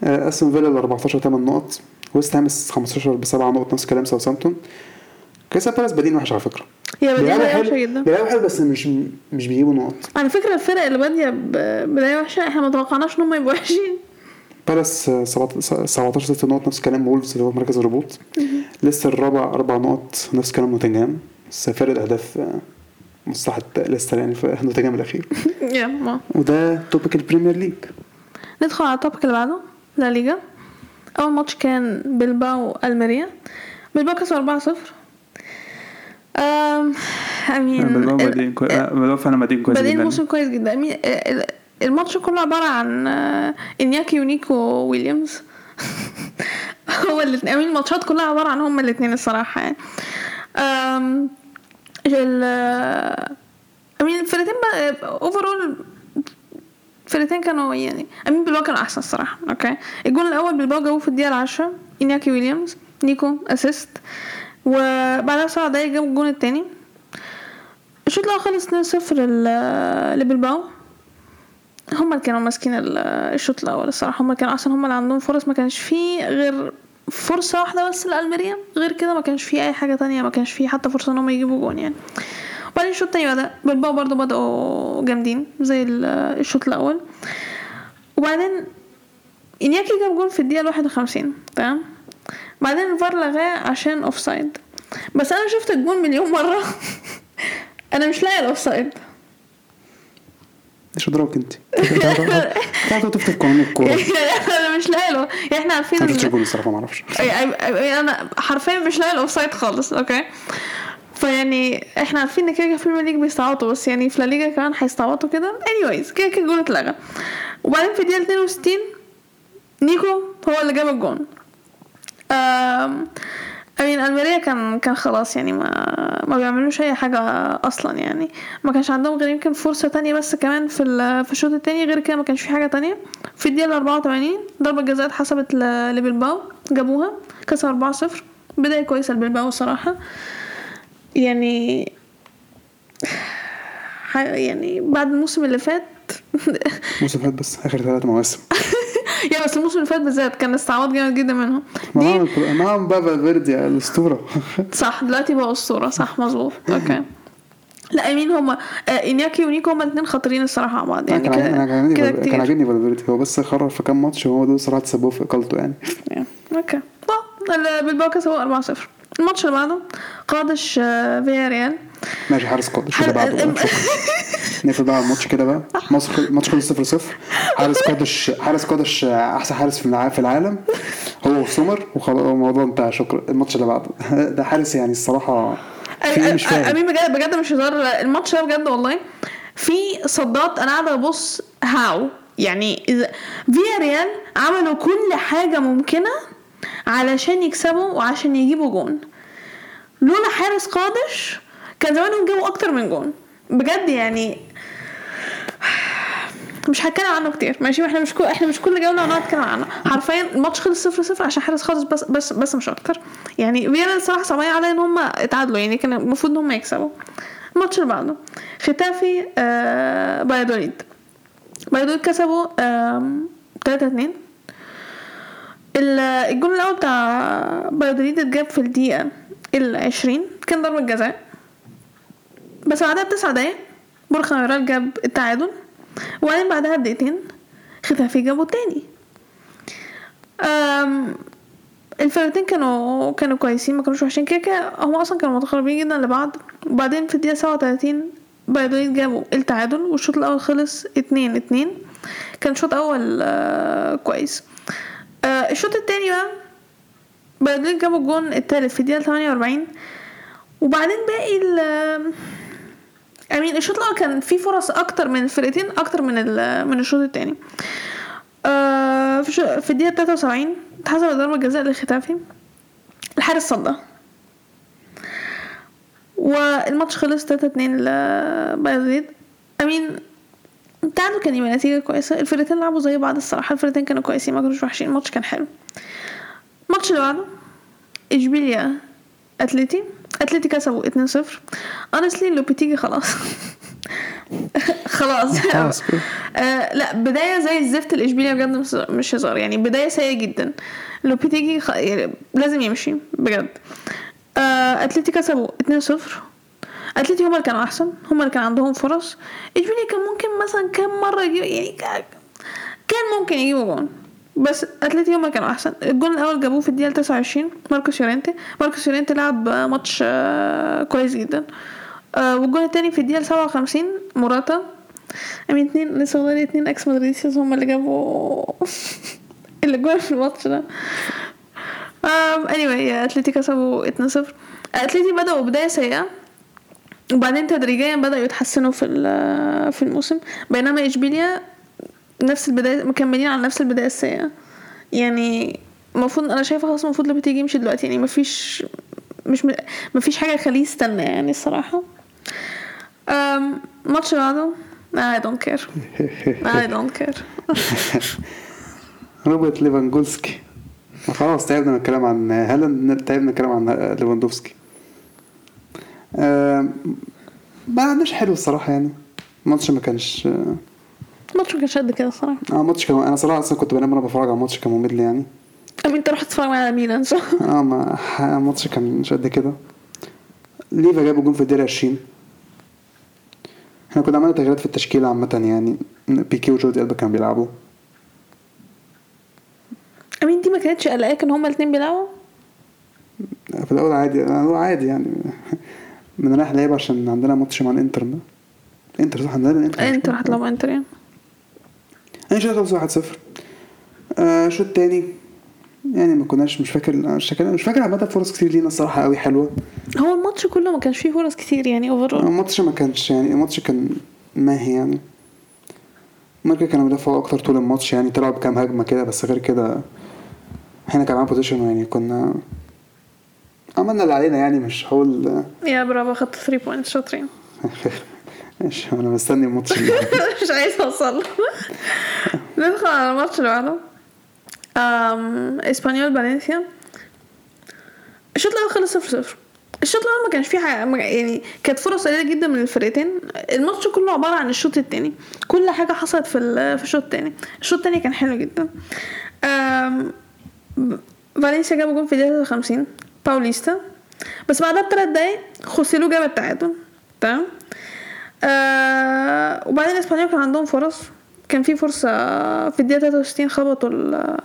[SPEAKER 2] آه، أستون فيلا ال 14 8 نقط. ويست هام 15 ب 7 نقط نفس كلام ساوثامبتون. كريستال بالاس بادين وحش على فكرة.
[SPEAKER 1] هي وحشة
[SPEAKER 2] حلو
[SPEAKER 1] جدا.
[SPEAKER 2] بيلعبوا حلو بس مش مش بيجيبوا نقط.
[SPEAKER 1] على فكرة الفرق اللي بادية ب- بداية وحشة إحنا ما توقعناش إن هم يبقوا وحشين.
[SPEAKER 2] بالاس آه، 17 17 6 نقط نفس كلام وولفز اللي هو مركز الهبوط ليستر الرابع 4 نقط نفس كلام نوتنجهام. بس فرق الأهداف مصلحة ليستر يعني في نوتنجهام الاخير (laughs) وده topic ال Premier League
[SPEAKER 1] ندخل على ال topic اللي بعده La Liga أول ماتش كان بلباو ألميريا. بلباو كسب 4-0 امم I mean
[SPEAKER 2] بلباو بادين كوي- بلباو فعلا بادين كويس
[SPEAKER 1] بادئين
[SPEAKER 2] جدا.
[SPEAKER 1] موسم كويس جدا. I mean ال- الماتش كله عبارة عن آه، إنياكي ونيكو ويليامز. (laughs) هو الاتنين I mean الماتشات كلها عبارة عن هما الاتنين الصراحة يعني. ال I mean الفرقتين overall الفرقتين كانوا يعني I mean بلباو كانوا أحسن الصراحة okay الجول الأول بلباو جابوه في الدقيقة العاشرة إنياكي ويليامز نيكو assist وبعدها سبع دقايق جابوا الجول التاني. الشوط الأول خلص 2-0 ل- لبلباو. هما اللي كانوا ماسكين ال- الشوط الأول الصراحة هما كانوا أحسن هما اللي عندهم فرص ما كانش فيه غير فرصة واحدة بس لألميريا. غير كده ما كانش فيه أي حاجة تانية ما كانش فيه حتى فرصة إن هم يجيبوا جون يعني. وبعدين الشوط التاني بدا بلباو برضو بدأوا جامدين زي ال- الشوط الأول. وبعدين إنياكي جاب جول في الدقيقة 51 تمام؟ بعدين الفار لغاه عشان offside بس أنا شفت الجول مليون مرة. (laughs) أنا مش لاقي ال offside
[SPEAKER 2] إيش اضربك انت؟ تعالوا تفتح قانون الكورة.
[SPEAKER 1] أنا (laughs) مش لاقي له يعني إحنا عارفين
[SPEAKER 2] أنا شفتش الجول الصراحة؟ ما
[SPEAKER 1] أعرفش. أنا حرفيا مش لاقي ال offside خالص okay؟ فيعني إحنا عارفين إن كده كده في ال Premier League بيستعوضوا بس يعني في ليجا كمان هيستعوضوا كده. anyways كده كده الجون اتلغى. وبعدين في الدقيقة 62 نيكو هو اللي جاب الجون. امين الميريا كان كان خلاص يعني ما ما بيعملوش أي حاجة أصلا يعني. ما كانش عندهم غير يمكن فرصة تانية بس كمان في ال- في الشوط التاني. غير كده ما كانش في حاجة تانية. في الدقيقة 84 ضربة جزاء اتحسبت لبلباو. جابوها. كسب 4-0 بداية كويسة لبلباو الصراحه يعني (sighs) يعني بعد الموسم اللي فات
[SPEAKER 2] موسم فات بس آخر ثلاث مواسم. (laughs)
[SPEAKER 1] yeah بس الموسم اللي فات بالذات كان استعواض جامد جدا منهم. دي
[SPEAKER 2] معاهم بابا فالفيردي الأسطورة. (laughs)
[SPEAKER 1] صح دلوقتي بقى أسطورة. صح مظبوط. okay. لا I mean هما آه إنياكي ونيكو هما الاثنين خطيرين الصراحة مع بعض. يعني كده كده
[SPEAKER 2] كان عاجبني فالفيردي. هو بس خرج في كام ماتش وهو دول صراحة سبوه في إقالته يعني.
[SPEAKER 1] okay. طب بلباو كسبوا 4-0 الماتش اللي بعده قادش آه، فيا ريال
[SPEAKER 2] ماشي حارس قادش
[SPEAKER 1] حر-
[SPEAKER 2] كده. شكرا نقفل بقى الماتش كده بقى. مصر الماتش خلص 0 0 حارس قادش حارس قادش أحسن حارس في الع- في العالم. هو وسومر وخلاص الموضوع انتهى. شكرا. الماتش اللي بعده. ده حارس يعني الصراحة في إيه مش فاهم.
[SPEAKER 1] أمين بجد بجد مش هزار. الماتش ده بجد والله. في صدات أنا قاعدة ابص هاو. يعني إذا فيا ريال عملوا كل حاجة ممكنة علشان يكسبوا وعشان يجيبوا جون. لولا حارس قادش كان زمانهم جابوا أكتر من جون. بجد يعني مش هتكلم عنه كتير. ماشي؟ إحنا مش كل إحنا مش كل جوله هنقعد نتكلم عنه. حرفيا الماتش خلص صفر صفر عشان حارس خالص بس بس بس مش أكتر. يعني فيانا الصراحة صعبانين عليا إن هم اتعادلوا. يعني كان المفروض إن هم يكسبوا. الماتش اللي بعده. ختافي آه بايدوليد بايدوليد كسبوا آم، 3 2 ال- الجول الأول بتاع بايدوليد اتجاب في الدقيقة ال 20 كان ضربة جزاء. بس بعدها بتسع دقايق برخا ميرال جاب التعادل. وبعدين بعدها بدقيقتين ختافي جابوا تاني أم الفرقتين كانوا كانوا كويسين ما كانوش وحشين. كده كده هم أصلا كانوا متقربين جدا لبعض. وبعدين في الدقيقة سبعة وتلاتين بايدوليد جابوا التعادل والشوط الأول خلص اتنين اتنين. كان شوط أول آه كويس. آه الشوط التاني بقى بايدوليد جابوا الجون التالت في تمانية وأربعين. وبعدين باقي ال امين الشوط الأول كان فيه فرص أكتر من الفرقتين أكتر من من الشوط التاني. آه في, في الدقيقة 73 اتحسبت ضربة جزاء لختافي الحارس صدها. والماتش خلص 3 2 لبايرن امين التعادل كان يبقى نتيجة كويسة. الفرقتين لعبوا زي بعض الصراحة. الفرقتين كانوا كويسين ما كانوش وحشين. الماتش كان حلو. الماتش اللي بعده اشبيليا اتلتي اتلتي كسبوا 2-0 honestly لوبيتيجي (laughs) خلاص. خلاص. آه لا بداية زي الزفت الإشبيلية بجد مش- هزار. يعني بداية سيئة جدا. لوبيتيجي خ... يعني لازم يمشي بجد. آه أتلتي كسبوا 2-0 أتلتي هما اللي كانوا أحسن. هما اللي كان عندهم فرص. إشبيلية كان ممكن مثلا كام مرة يجيب يعني كا- كان ممكن يجيبوا جون. بس أتلتي هما كانوا أحسن. الجون الأول جابوه في الدقيقة 29 ماركوس يورينتي. ماركوس يورينتي لعب ماتش آه، كويس جدا. آه، والجون التاني في الدقيقة 57 موراتا. I mean اتنين لسه والله اتنين ex Madridistas هما اللي جابوا (laughs) ال جول في الماتش ده. um, anyway أتلتي كسبوا 2-0 أتلتي بدأوا بداية سيئة. وبعدين تدريجيا بدأوا يتحسنوا في ال- في الموسم. بينما إشبيليا نفس البداية مكملين على نفس البداية السيئة. يعني المفروض أنا شايفة خلاص المفروض لوبيتيجي يمشي دلوقتي يعني مفيش مش. مفيش حاجة يخليه يستنى يعني الصراحة. um, ماتش بعده I don't care. I don't care. (laughs)
[SPEAKER 2] روبرت ليفاندوفسكي خلاص تعبنا من الكلام عن هالاند تعبنا من الكلام عن ليفاندوفسكي. ما عندناش حلو الصراحة يعني. الماتش ما كانش
[SPEAKER 1] الماتش ما كانش قد كده الصراحة
[SPEAKER 2] آه ماتش كان أنا صراحة أصلا كنت بنام وأنا بتفرج على الماتش كان ممل يعني.
[SPEAKER 1] I mean أنت رحت تتفرج على ميلان صح؟
[SPEAKER 2] آه ما الماتش كان مش قد كده. ليفا جاب جون في الدقيقة 20 إحنا كنا عملنا تغييرات في التشكيلة عامة يعني. بيكي وجوردي ألبا كانوا بيلعبوا.
[SPEAKER 1] أمين دي ما كانتش قلقاك ان هما الاتنين بيلعبوا؟
[SPEAKER 2] في الأول عادي هو عادي يعني. من رايح لعيب عشان عندنا ماتش مع الإنتر ده. انتر صح؟ عندنا الإنتر.
[SPEAKER 1] انت رحت تلعب انتر يعني.
[SPEAKER 2] أنا شايف خلص 1 0 آه شوط تاني يعني ما كناش مش فاكر مش فاكر مش فاكر عامة فرص كتير لينا الصراحة قوي حلوة.
[SPEAKER 1] هو الماتش كله ما كانش فيه فرص كتير يعني overall
[SPEAKER 2] الماتش ما كانش يعني الماتش كان meh يعني. مايوركا كانوا بيدافعوا أكتر طول الماتش يعني طلعوا بكام هجمة كده بس غير كده إحنا كان معانا possession يعني كنا عملنا اللي علينا يعني مش هقول
[SPEAKER 1] yeah برافو خدت 3 points شاطرين. (laughs)
[SPEAKER 2] ماشي أنا مستني الماتش (laughs)
[SPEAKER 1] مش عايز أوصل. ندخل على الماتش اللي بعده. إسبانيول فالنسيا. الشوط الأول خلص صفر صفر. الشوط الأول ما كانش فيه حاجة يعني كانت فرص قليلة جدا من الفرقتين. الماتش كله عبارة عن الشوط التاني. كل حاجة حصلت في في الشوط التاني. الشوط التاني كان حلو جدا. فالنسيا جابوا جون في الدقيقة 53 باوليستا. بس بعدها بثلاث دقايق خوسيلو جاب التعادل. تمام؟ آه وبعدين اسبانيول كان عندهم فرص. كان في فرصة في الدقيقة 63 خبطوا ال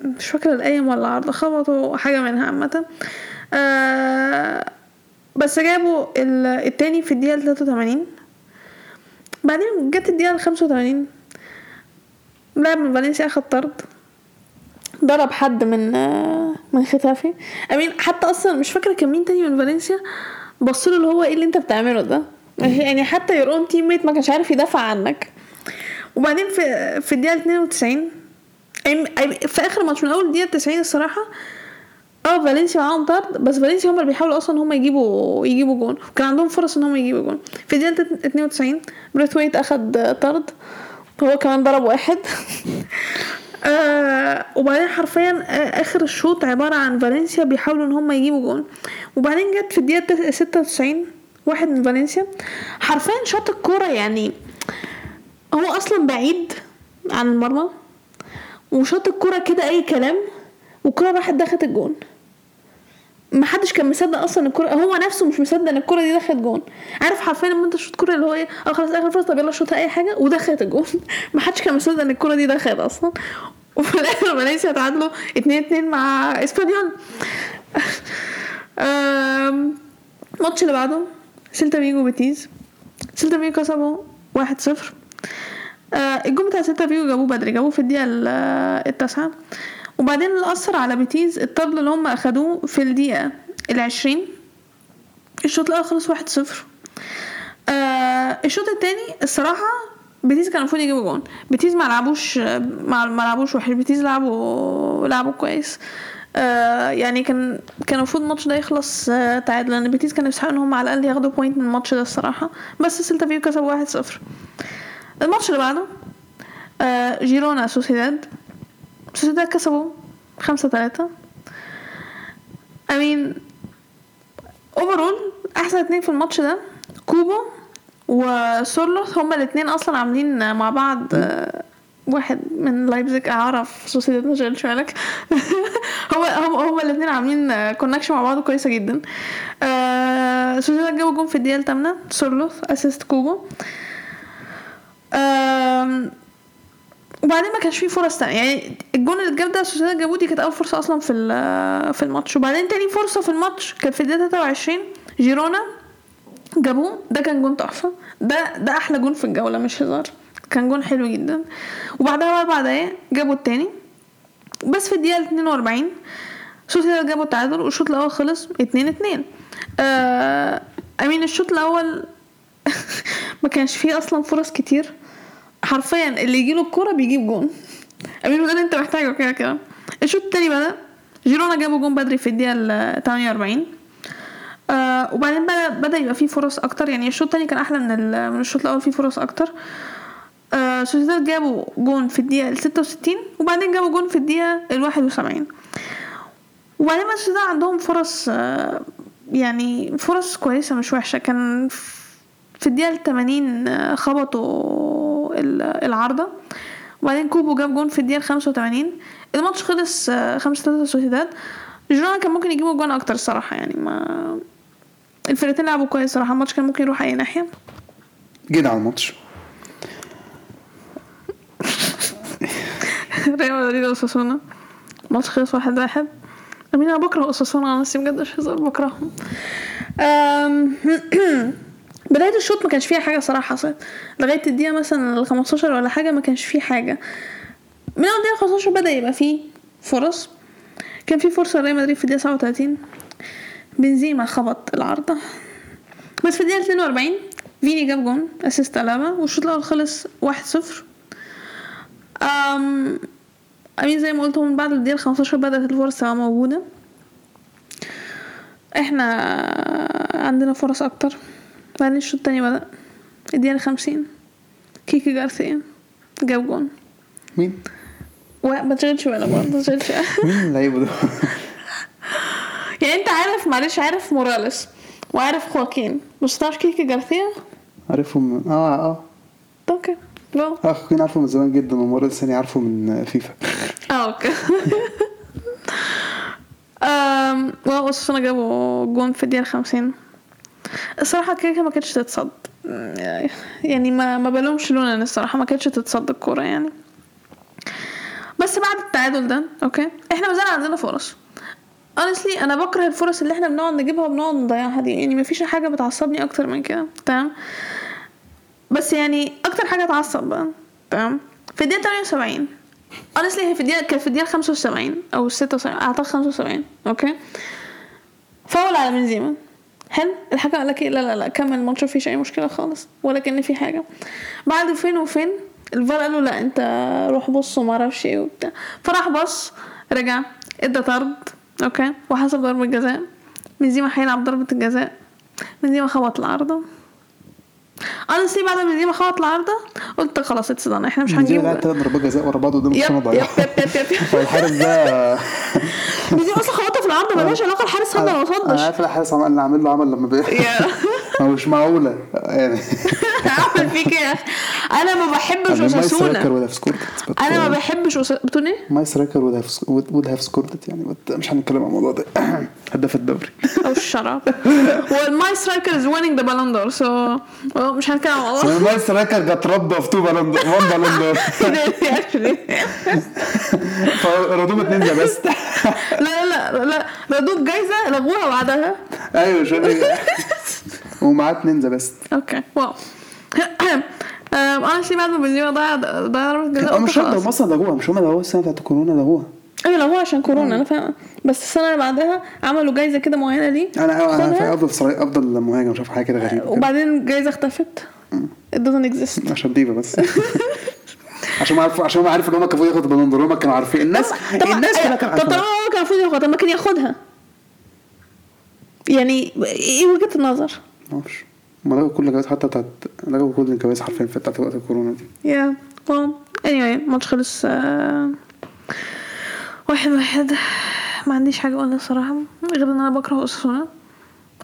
[SPEAKER 1] مش فاكرة القايم ولا العرض خبطوا حاجة منها عامة. آه بس جابوا ال- التاني في الدقيقة 83 بعدين جت الدقيقة 85 لاعب من فالنسيا أخد طرد. ضرب حد من آه، من ختافي امين حتى أصلا مش فاكرة كان مين تاني من فالنسيا. بص له اللي هو إيه اللي أنت بتعمله ده؟ يعني حتى your own teammate ما كانش عارف يدافع عنك. وبعدين في في الدقيقة 92 أي- أي- في آخر ماتش من أول دقيقه 90 الصراحة آه فالنسيا معاهم طرد بس فالنسيا هم اللي بيحاولوا أصلا هم يجيبوا يجيبوا جون. وكان عندهم فرص إن هم يجيبوا جون. في الدقيقة 92 بريثويت أخد طرد. هو كمان ضرب واحد. (laughs) آه وبعدين حرفيا آه آخر الشوط عبارة عن فالنسيا بيحاولوا إن هم يجيبوا جون. وبعدين جت في الدقيقة 96 واحد من فالنسيا. حرفيا شاط الكورة يعني هو أصلا بعيد عن المرمى وشاط الكورة كده أي كلام والكورة راحت دخلت الجون. ما حدش كان مصدق أصلا الكوره هو نفسه مش مصدق إن الكوره دي دخلت جون. عارف حرفيا لما أنت تشوط كورة اللي هو إيه آه خلاص آخر فرصة طب يلا شوطها أي حاجة ودخلت الجون. (laughs) ما حدش كان مصدق إن الكوره دي دخلت أصلا. (laughs) وفي الآخر فالنسيا تعادلوا 2 2 مع إسبانيول. الماتش اللي بعده سيلتا فيجو بيتيز سيلتا فيجو كسبوا 1-0 آه الجون بتاع سيلتا فيجو جابوه بدري جابوه في الدقيقة ال- آه، التاسعة. وبعدين اللي أثر على بيتيز الطرد اللي هم أخدوه في الدقيقة العشرين الشوط الأول خلص واحد صفر. آه الشوط التاني الصراحة بيتيز كان المفروض يجيبوا جون. بيتيز ما لعبوش ما لعبوش وحش. بيتيز لعبوا لعبوا كويس. آه يعني كان كان المفروض الماتش ده يخلص آه تعادل لأن بيتيز كان يستحق إن هم على الأقل ياخدوا point من الماتش ده الصراحة. بس سيلتا كسبوا واحد صفر. الماتش اللي بعده آه جيرونا سوسيداد. سوسيداد كسبوا خمسة تلاتة I mean overall احسن اتنين في الماتش ده كوبو وسورلوث هما الاتنين أصلا عاملين مع بعض آه، واحد من لايبزيج أعرف سوسيداد ما شغلش بالك هو هم هما الاتنين عاملين connection مع بعض كويسة جدا. آه، سوسيداد جابوا جون في الدقيقة الثامنة سورلوث assist كوبو آم، وبعدين ما كانش فيه فرص تانية. يعني الجون اللي اتجاب ده سوسيداد جابوه دي كانت أول فرصة أصلا في في الماتش. وبعدين تاني فرصة في الماتش كانت في الدقيقة 23 جيرونا جابوه. ده كان جون تحفة. ده ده أحلى جون في الجولة مش هزار. كان جون حلو جدا. وبعدها باربع دقايق جابوا التاني. بس في الدقيقة 42 سوسيداد جابوا التعادل والشوط الأول خلص 2 2 آه I mean الشوط الأول (laughs) ما كانش فيه أصلا فرص كتير. حرفيا اللي يجيله الكوره بيجيب جون. I mean اللي أنت محتاجه كده كده. الشوط التاني بدا جيرونا جابوا جون بدري في الدقيقة ال 48 آه وبعدين بدا بدأ يبقى فيه فرص أكتر. يعني الشوط التاني كان أحلى من من الشوط الأول فيه فرص أكتر. آه سوسيداد جابوا جون في الدقيقة ال 66 وبعدين جابوا جون في الدقيقة ال 71 وبعدين ده عندهم فرص آه، يعني فرص كويسة مش وحشة. كان في الدقيقة التمانين آه، خبطوا ال- العارضة. وبعدين كوبو جاب جون في الدقيقة الخمسة وتمانين. الماتش خلص آه، خمسة تلاتة سوسيداد. جيرونا كان ممكن يجيبوا جون أكتر الصراحة يعني ما الفرقتين لعبوا كويس صراحة. الماتش كان ممكن يروح أي ناحية.
[SPEAKER 2] جينا على الماتش. (laughs)
[SPEAKER 1] ريال مدريد وأساسونا الماتش خلص واحد واحد. I mean أنا بكره أساسونا أنا نفسي بجد مش هزار بكرههم. (clears throat) بداية الشوط ما كانش فيها حاجة صراحة حصلت لغاية الدقيقة مثلا ال 15 ولا حاجة ما كانش فيه حاجة. من أول الدقيقة 15 بدأ يبقى فيه فرص. كان في فرصة لريال مدريد في الدقيقة 37 بنزيما خبط العارضة بس في الدقيقة 42 فيني جاب جون assist ألابا والشوط الأول خلص 1-0 أم I mean زي ما قلت من بعد الدقيقة 15 بدأت الفرص تبقى موجودة. إحنا عندنا فرص أكتر. بعدين الشوط التاني بدأ الدقيقة 50 كيكي جارسيا. جاب جون.
[SPEAKER 2] مين؟
[SPEAKER 1] وما تشغلش بالك ما تشغلش. (laughs)
[SPEAKER 2] مين اللعيبة ده؟ (laughs)
[SPEAKER 1] يعني انت عارف معلش عارف موراليس وعارف خواكين. بس تعرف كيكي جارسيا؟
[SPEAKER 2] عارفهم. آه آه.
[SPEAKER 1] okay. جو
[SPEAKER 2] آه كنت عارفه من زمان جدا ومرة ثانية عارفه من فيفا.
[SPEAKER 1] آه okay. (laughs) أم وأساسونا جابوا جون في الدقيقة الخمسين. الصراحة كيكي ما كانتش تتصد. يعني ما ما بلومش لونا الصراحة ما كانتش تتصد الكورة يعني. بس بعد التعادل ده okay؟ إحنا ما زال عندنا فرص. Honestly أنا بكره الفرص اللي إحنا بنقعد نجيبها وبنقعد نضيعها دي. يعني مفيش حاجة بتعصبني أكتر من كده تمام؟ بس يعني أكتر حاجة تعصب بقى تمام؟ في الدقيقة 78 honestly هي في الدقيقة كانت في الدقيقة 75 أو 76 أعتقد 75 okay؟ فاول على بنزيما. حلو الحكم قال لك إيه؟ لا لا لا كمل الماتش مفيش أي مشكلة خالص ولا كأن في حاجة. بعد فين وفين الفار قال له لا أنت روح بص وما أعرفش إيه وبتاع. فراح بص رجع إدى طرد okay؟ وحسب ضربة جزاء. بنزيما هيلعب ضربة الجزاء. بنزيما خبط العارضة. honestly بعد ما بنزيما خبط العارضة قلت خلاص اتصدمنا إحنا مش
[SPEAKER 2] بنزيما
[SPEAKER 1] هنجيب
[SPEAKER 2] ثلاث ضربات جزاء ورا بعض قدام
[SPEAKER 1] يب
[SPEAKER 2] الخانة
[SPEAKER 1] يب
[SPEAKER 2] ضيعها.
[SPEAKER 1] يب يب يب يب. (laughs)
[SPEAKER 2] فالحارس ده
[SPEAKER 1] بنزيما أصلا خبطها في العارضة ملهاش علاقة الحارس صد ولا
[SPEAKER 2] أنا
[SPEAKER 1] صدش
[SPEAKER 2] عارف الحارس عمل اللي عامل له عمل لما بي (laughs) مش معقولة. يعني. (laughs)
[SPEAKER 1] أعمل فيك يا أخي أنا ما بحبش اوساسونا أنا ما بحبش أوسا- بتقول إيه؟
[SPEAKER 2] ماي سترايكر وود هاف سكورت يعني مش هنتكلم عن الموضوع ده. (clears throat) هداف الدوري.
[SPEAKER 1] أو الشراب والماي سترايكر از ويننج ذا بالون سو مش هنتكلم عن الموضوع.
[SPEAKER 2] ماي سترايكر جت رد في تو بالون دور وان بالون دور فردوم اتنين ذا بيست
[SPEAKER 1] لا لا لا لا ردود جايزة لغوها بعدها
[SPEAKER 2] أيوه شو (laughs) ومعاه اتنين ذا بيست
[SPEAKER 1] أوكي. واو. (coughs) أنا بعد ما بنزيما ضيع ضيع ضربة جزاء
[SPEAKER 2] أه مش شرط. هم أصلا لغوها مش هم لغوها السنة بتاعت الكورونا لغوها.
[SPEAKER 1] أيوه لو هو عشان كورونا أنا فاهمة. بس السنة اللي بعدها عملوا جايزة كده معينة ليه؟
[SPEAKER 2] أنا
[SPEAKER 1] أنا.
[SPEAKER 2] في أفضل أفضل مهاجم مش عارف حاجة كده غريبة.
[SPEAKER 1] وبعدين الجايزه اختفت. it doesn't exist. (laughs)
[SPEAKER 2] عشان ديفا بس. (laughs) (laughs) عشان ما عارف عشان ما عارف إن هم كانوا ياخدوا البالون دور هم كانوا عارفين. الناس
[SPEAKER 1] طب
[SPEAKER 2] الناس كلها كانت
[SPEAKER 1] طب طب
[SPEAKER 2] عارفه
[SPEAKER 1] هو كان المفروض ياخدها طب ما كان ياخدها. يعني إيه وجهة النظر؟
[SPEAKER 2] ما أعرفش هم لغوا كل الجوائز حتى بتاعت لغوا كل الجوائز حرفيا في بتاعت وقت الكورونا دي.
[SPEAKER 1] يا well anyway الماتش خلص آه، واحد واحد. ما عنديش حاجة أقولها الصراحة غير إن أنا بكره أوساسونا.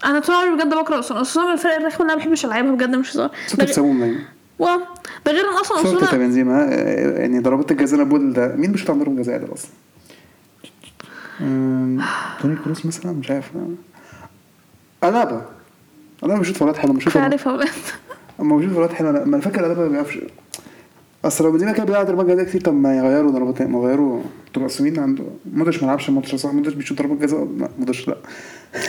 [SPEAKER 1] أنا طول عمري بجد بكره أوساسونا. أوساسونا من الفرق الرخمة اللي أنا ما بحبش ألعبها بجد مش هزار.
[SPEAKER 2] صوت بيكسبوهم دايما.
[SPEAKER 1] واو ده غير إن أصلا
[SPEAKER 2] صوت بتاع
[SPEAKER 1] اوساسونا
[SPEAKER 2] بنزيما. آه، يعني ضربات الجزاء بقول ده. مين بيشوط عند ضربة جزاء ده أصلا؟ توني كروس مثلا؟ مش عارف. ألابا ألابا بيشوط فولات حلوة مش
[SPEAKER 1] مش عارفه ولاد
[SPEAKER 2] أما بشوف فولات حلوة أنا ما أنا فاكر ما بيعرفش أصل لو بنزيما كان بيلعب ضربات جزاء كتير طب ما يغيروا ضربات ما يغيروا. أنتوا مقسمين عنده؟ مودريتش ما لعبش الماتش صح؟ مودريتش بيشوط ضربات جزاء لا مودريتش لا.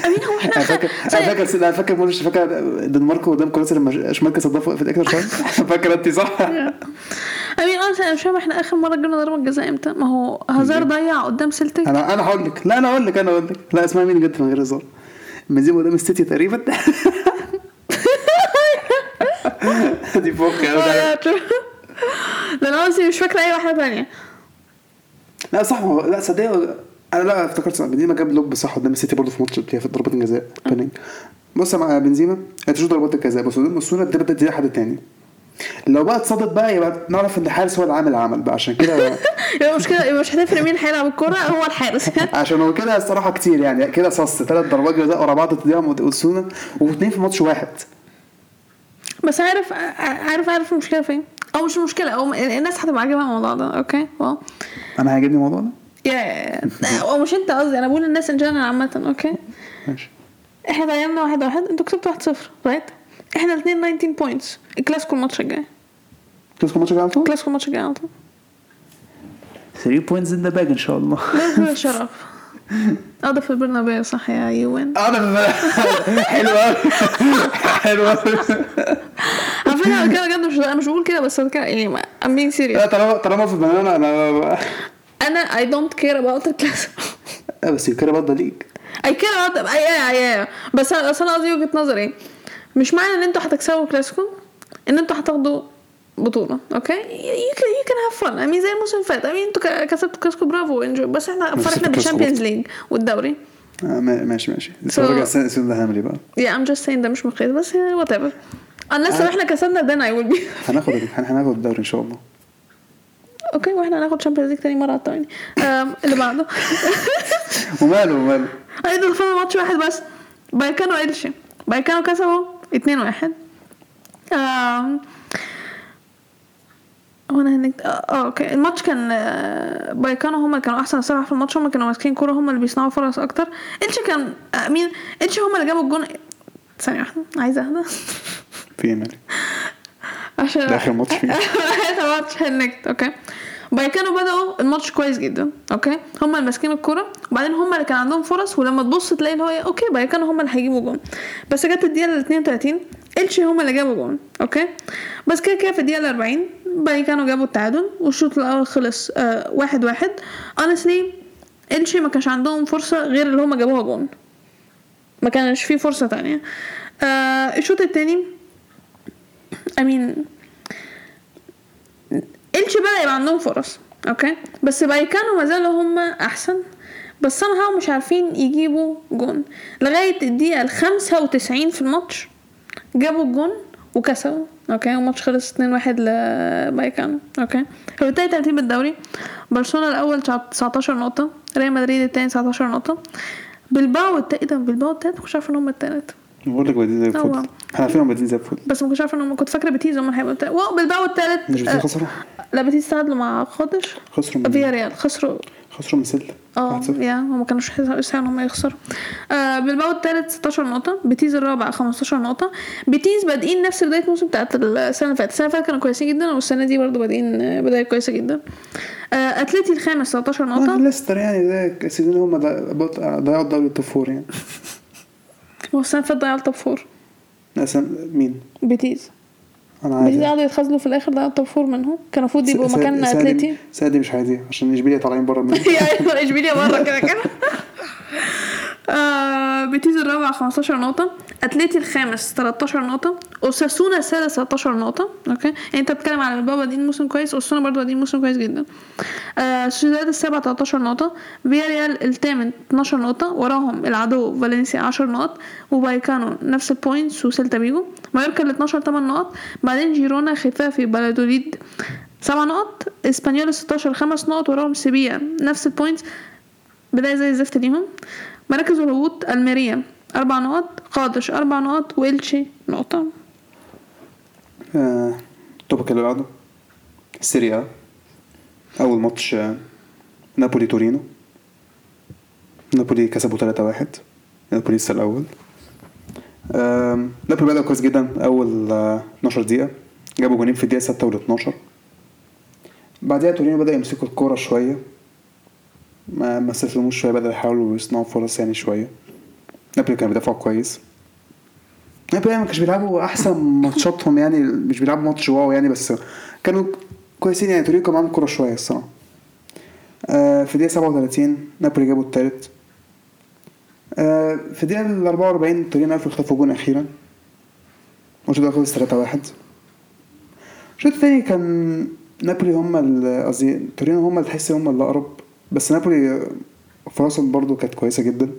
[SPEAKER 1] أمين هو (laughs) إحنا
[SPEAKER 2] أنا فاكر (laughs) أنا فاكر أنا فاكر مودريتش فاكر الدنمارك قدام كرواتيا لما شمال صدها في الاكسترا تايم فاكر أنت صح؟
[SPEAKER 1] أمين أنا مش فاهم إحنا آخر مرة جبنا ضربة جزاء إمتى؟ ما هو هازار ضيع قدام سيلتيك
[SPEAKER 2] أنا أنا هقول لك لا أنا هقول لك أنا هقول لك. لا اسمها مين جد من غير هزار؟ بنزيما قدام السيتي تقريبا. (laughs) دي فوق
[SPEAKER 1] آه، لا أنا قصدي مش فاكرة أي واحدة تانية.
[SPEAKER 2] لا صح هو- لا صدق أنا لا افتكرت صح بنزيما جاب لوب صح قدام السيتي برضه في ماتش في ضربات الجزاء بص مع بنزيما هتشوف ضربات الجزاء؟ بس قدام السونا دي بدأت دي حد تاني. لو بقى اتصدت بقى يبقى نعرف إن الحارس هو اللي عامل العمل بقى عشان كده (laughs)
[SPEAKER 1] يبقى مش كده يبقى مش هتفرق مين هيلعب الكورة هو الحارس. (laughs)
[SPEAKER 2] عشان هو كده الصراحة كتير يعني كده صص ثلاث ضربات جزاء ورا بعض تديهم والسونا واثنين في ماتش واحد.
[SPEAKER 1] بس عارف عارف عارف المشكلة فين؟ أو مش المشكلة أو الناس هتبقى عاجبها الموضوع ده okay? wow.
[SPEAKER 2] أنا هيعجبني الموضوع ده؟
[SPEAKER 1] yeah أو مش أنت قصدي أنا بقول الناس in general عامة okay؟
[SPEAKER 2] ماشي.
[SPEAKER 1] إحنا ضيعنا واحد واحد أنتوا كسبتوا 1 0 right إحنا الاثنين 19 points الكلاسيكو الماتش الجاي
[SPEAKER 2] تذكر الماتش الجاي على طول
[SPEAKER 1] الكلاسيكو الماتش الجاي على طول
[SPEAKER 2] 3 points in the bag إن شاء الله.
[SPEAKER 1] ده (laughs) شرف. آه ده في البرنابيو صح يا يوين؟
[SPEAKER 2] أنا حلو قوي حلو قوي
[SPEAKER 1] على فكرة كده بجد مش أنا مش بقول كده بس كده يعني being serious.
[SPEAKER 2] لا طالما طالما في البرنابيو
[SPEAKER 1] أنا أنا don't care about الكلاسيكو (laughs)
[SPEAKER 2] لا بس كده برضه league
[SPEAKER 1] I care about I I I بس أنا أنا قصدي وجهة نظري. مش معنى إن أنتوا هتكسبوا الكلاسيكو إن أنتوا هتاخدوا بطولة okay؟ Can you can have fun. I mean زي الموسم اللي فات. Mean أنتوا كسبتوا الكلاسيكو برافو. Enjoy. بس
[SPEAKER 2] إحنا
[SPEAKER 1] فرحنا
[SPEAKER 2] بال
[SPEAKER 1] Champions League والدوري.
[SPEAKER 2] آه، ما- ماشي ماشي.
[SPEAKER 1] So-
[SPEAKER 2] بس راجع السنة السنة ده هنعمل إيه بقى؟
[SPEAKER 1] yeah I'm just saying ده مش مقياس بس whatever. Unless لو إحنا كسبنا then I will be. (laughs)
[SPEAKER 2] هناخد هن- هناخد الدوري إن شاء الله.
[SPEAKER 1] okay وإحنا هناخد Champions League تاني مرة على التاني اللي بعده. (laughs)
[SPEAKER 2] وماله وماله
[SPEAKER 1] أيضا فاضل ماتش واحد بس. بايكانو إلشي بايكانو كسبوا اتنين واحد. آم، هو أنا هنك... آه آه، okay. الماتش كان آه، بايكانو هم اللي كانوا أحسن صراحة في الماتش. هم كانوا ماسكين كورة هم اللي بيصنعوا فرص أكتر. إلشي كان آه، مين؟ إلشي هم اللي جابوا الجون. ثانية واحدة. عايزة أهدى.
[SPEAKER 2] في إيه مالك؟
[SPEAKER 1] عشان
[SPEAKER 2] ده آخر ماتش فيه. (laughs)
[SPEAKER 1] آخر ماتش هنكت okay. بايكانو بدأوا الماتش كويس جدا okay؟ هم اللي ماسكين الكورة وبعدين هم اللي كان عندهم فرص ولما تبص تلاقي اللي هو إيه، okay بايكانو هم اللي هيجيبوا جون. بس جت الدقيقة ال 32 إلشي هم اللي جابوا جون okay؟ بس كده كده في الدقيقة ال 40 بايكانو جابوا التعادل والشوط الأول خلص آه واحد واحد. Honestly إلشي ما كانش عندهم فرصة غير اللي هم جابوها جون. ما كانش في فرصة تانية. آه الشوط التاني I mean إلشي بدأ يبقى عندهم فرص okay؟ بس بايكانو ما زالوا هم أحسن. بس somehow مش عارفين يجيبوا جون. لغاية الدقيقة الخمسة وتسعين في الماتش جابوا الجون وكسبوا okay؟ والماتش خلص 2-1 لبايكانو okay؟ فبالتالي ترتيب الدوري برشلونة الأول 19 نقطة ريال مدريد التاني 19 نقطة. بلباو التالت إيه ده؟ بلباو التالت؟ مكنتش عارفة إن هم التالت.
[SPEAKER 2] بقول لك بادئين زي. الفل. إحنا عارفين بادئين زي الفل.
[SPEAKER 1] بس ما كنتش عارفة ان هم كنت فاكرة بيتيز هم هيبقوا التالت wow بلباو التالت.
[SPEAKER 2] مش
[SPEAKER 1] آه،
[SPEAKER 2] بيتيز خسروا.
[SPEAKER 1] لا بيتيز تعادلوا مع خاطش
[SPEAKER 2] خسروا من
[SPEAKER 1] فيا ريال. خسروا.
[SPEAKER 2] خسروا من سيلتا
[SPEAKER 1] آه
[SPEAKER 2] 1-0.
[SPEAKER 1] yeah هم ما كانوش يستحقوا إن هم يخسروا. آه بلباو الثالث 16 نقطة. بيتيز الرابع 15 نقطة. بيتيز بادئين نفس بداية الموسم بتاعت السنة اللي فاتت. السنة اللي فاتت كانوا كويسين جدا والسنة دي برضه بادئين آه، بداية كويسة جدا. آه اتلتي الخامس 13
[SPEAKER 2] آه،
[SPEAKER 1] نقطة
[SPEAKER 2] ليستر يعني ده ال season هم ضيعوا الدوري ال top four يعني. (laughs)
[SPEAKER 1] هو السنة اللي فاتت ضيعوا ال top four
[SPEAKER 2] أسام- مين؟
[SPEAKER 1] بيتيز
[SPEAKER 2] أنا
[SPEAKER 1] بيتيز
[SPEAKER 2] عارف
[SPEAKER 1] قعدوا يتخاذلوا في الآخر top four منهم. كان المفروض يبقوا مكان
[SPEAKER 2] سادي-
[SPEAKER 1] اتلتي
[SPEAKER 2] سادي مش عايزين عشان إشبيليا طالعين بره منه. (laughs)
[SPEAKER 1] يعني إشبيليا بره كده كده. (laughs) آه، بيتيز الرابع 15 نقطة. أتلتي الخامس 13 نقطة. أوساسونا السادس 13 نقطة. okay؟ يعني أنت بتتكلم على بلباو بادي موسم كويس أوساسونا برضه بادي موسم كويس جدا. آه سوسيداد السابع 13 نقطة. فياريال الثامن 12 نقطة. وراهم العدو فالنسيا 10 نقط. وبايكانو نفس ال points وسيلتا فيجو مايوركا ال 12 8 نقط. بعدين جيرونا ختافي بلادوليد 7 نقط. إسبانيول 16 5 نقط. وراهم سيفيا نفس ال points بداية زي الزفت ليهم مراكز الهبوط الميريا أربع نقط قادش أربع نقط وإلتشي نقطة.
[SPEAKER 2] آه، ال topic اللي بعده. Serie A أول ماتش آه، نابولي تورينو. نابولي كسبوا 3-1 نابولي لسه الأول. آم، نابولي بدأ كويس جدا أول آه، 12 دقيقة. جابوا جونين في الدقيقة 6 وال 12 بعدها تورينو بدأ يمسكوا الكورة شوية. ما ما استسلموش شوية بدأوا يحاولوا يصنعوا فرص يعني شوية. نابولي كانوا بيدافعوا كويس. نابولي ما كانش بيلعبوا أحسن ماتشاتهم يعني مش بيلعبوا ماتش wow يعني بس كانوا كويسين يعني تورينو كان معاهم كورة شوية الصراحة. آه في الدقيقة 37 نابولي جابوا التالت. آه في الدقيقة ال 44 تورينو عرفوا يخطفوا جون أخيرا. الماتش ده خلص 3 1 الشوط التاني كان نابولي هم قصدي تورينو هم اللي تحس هم اللي أقرب بس نابولي فرصهم برضو كانت كويسة جدا.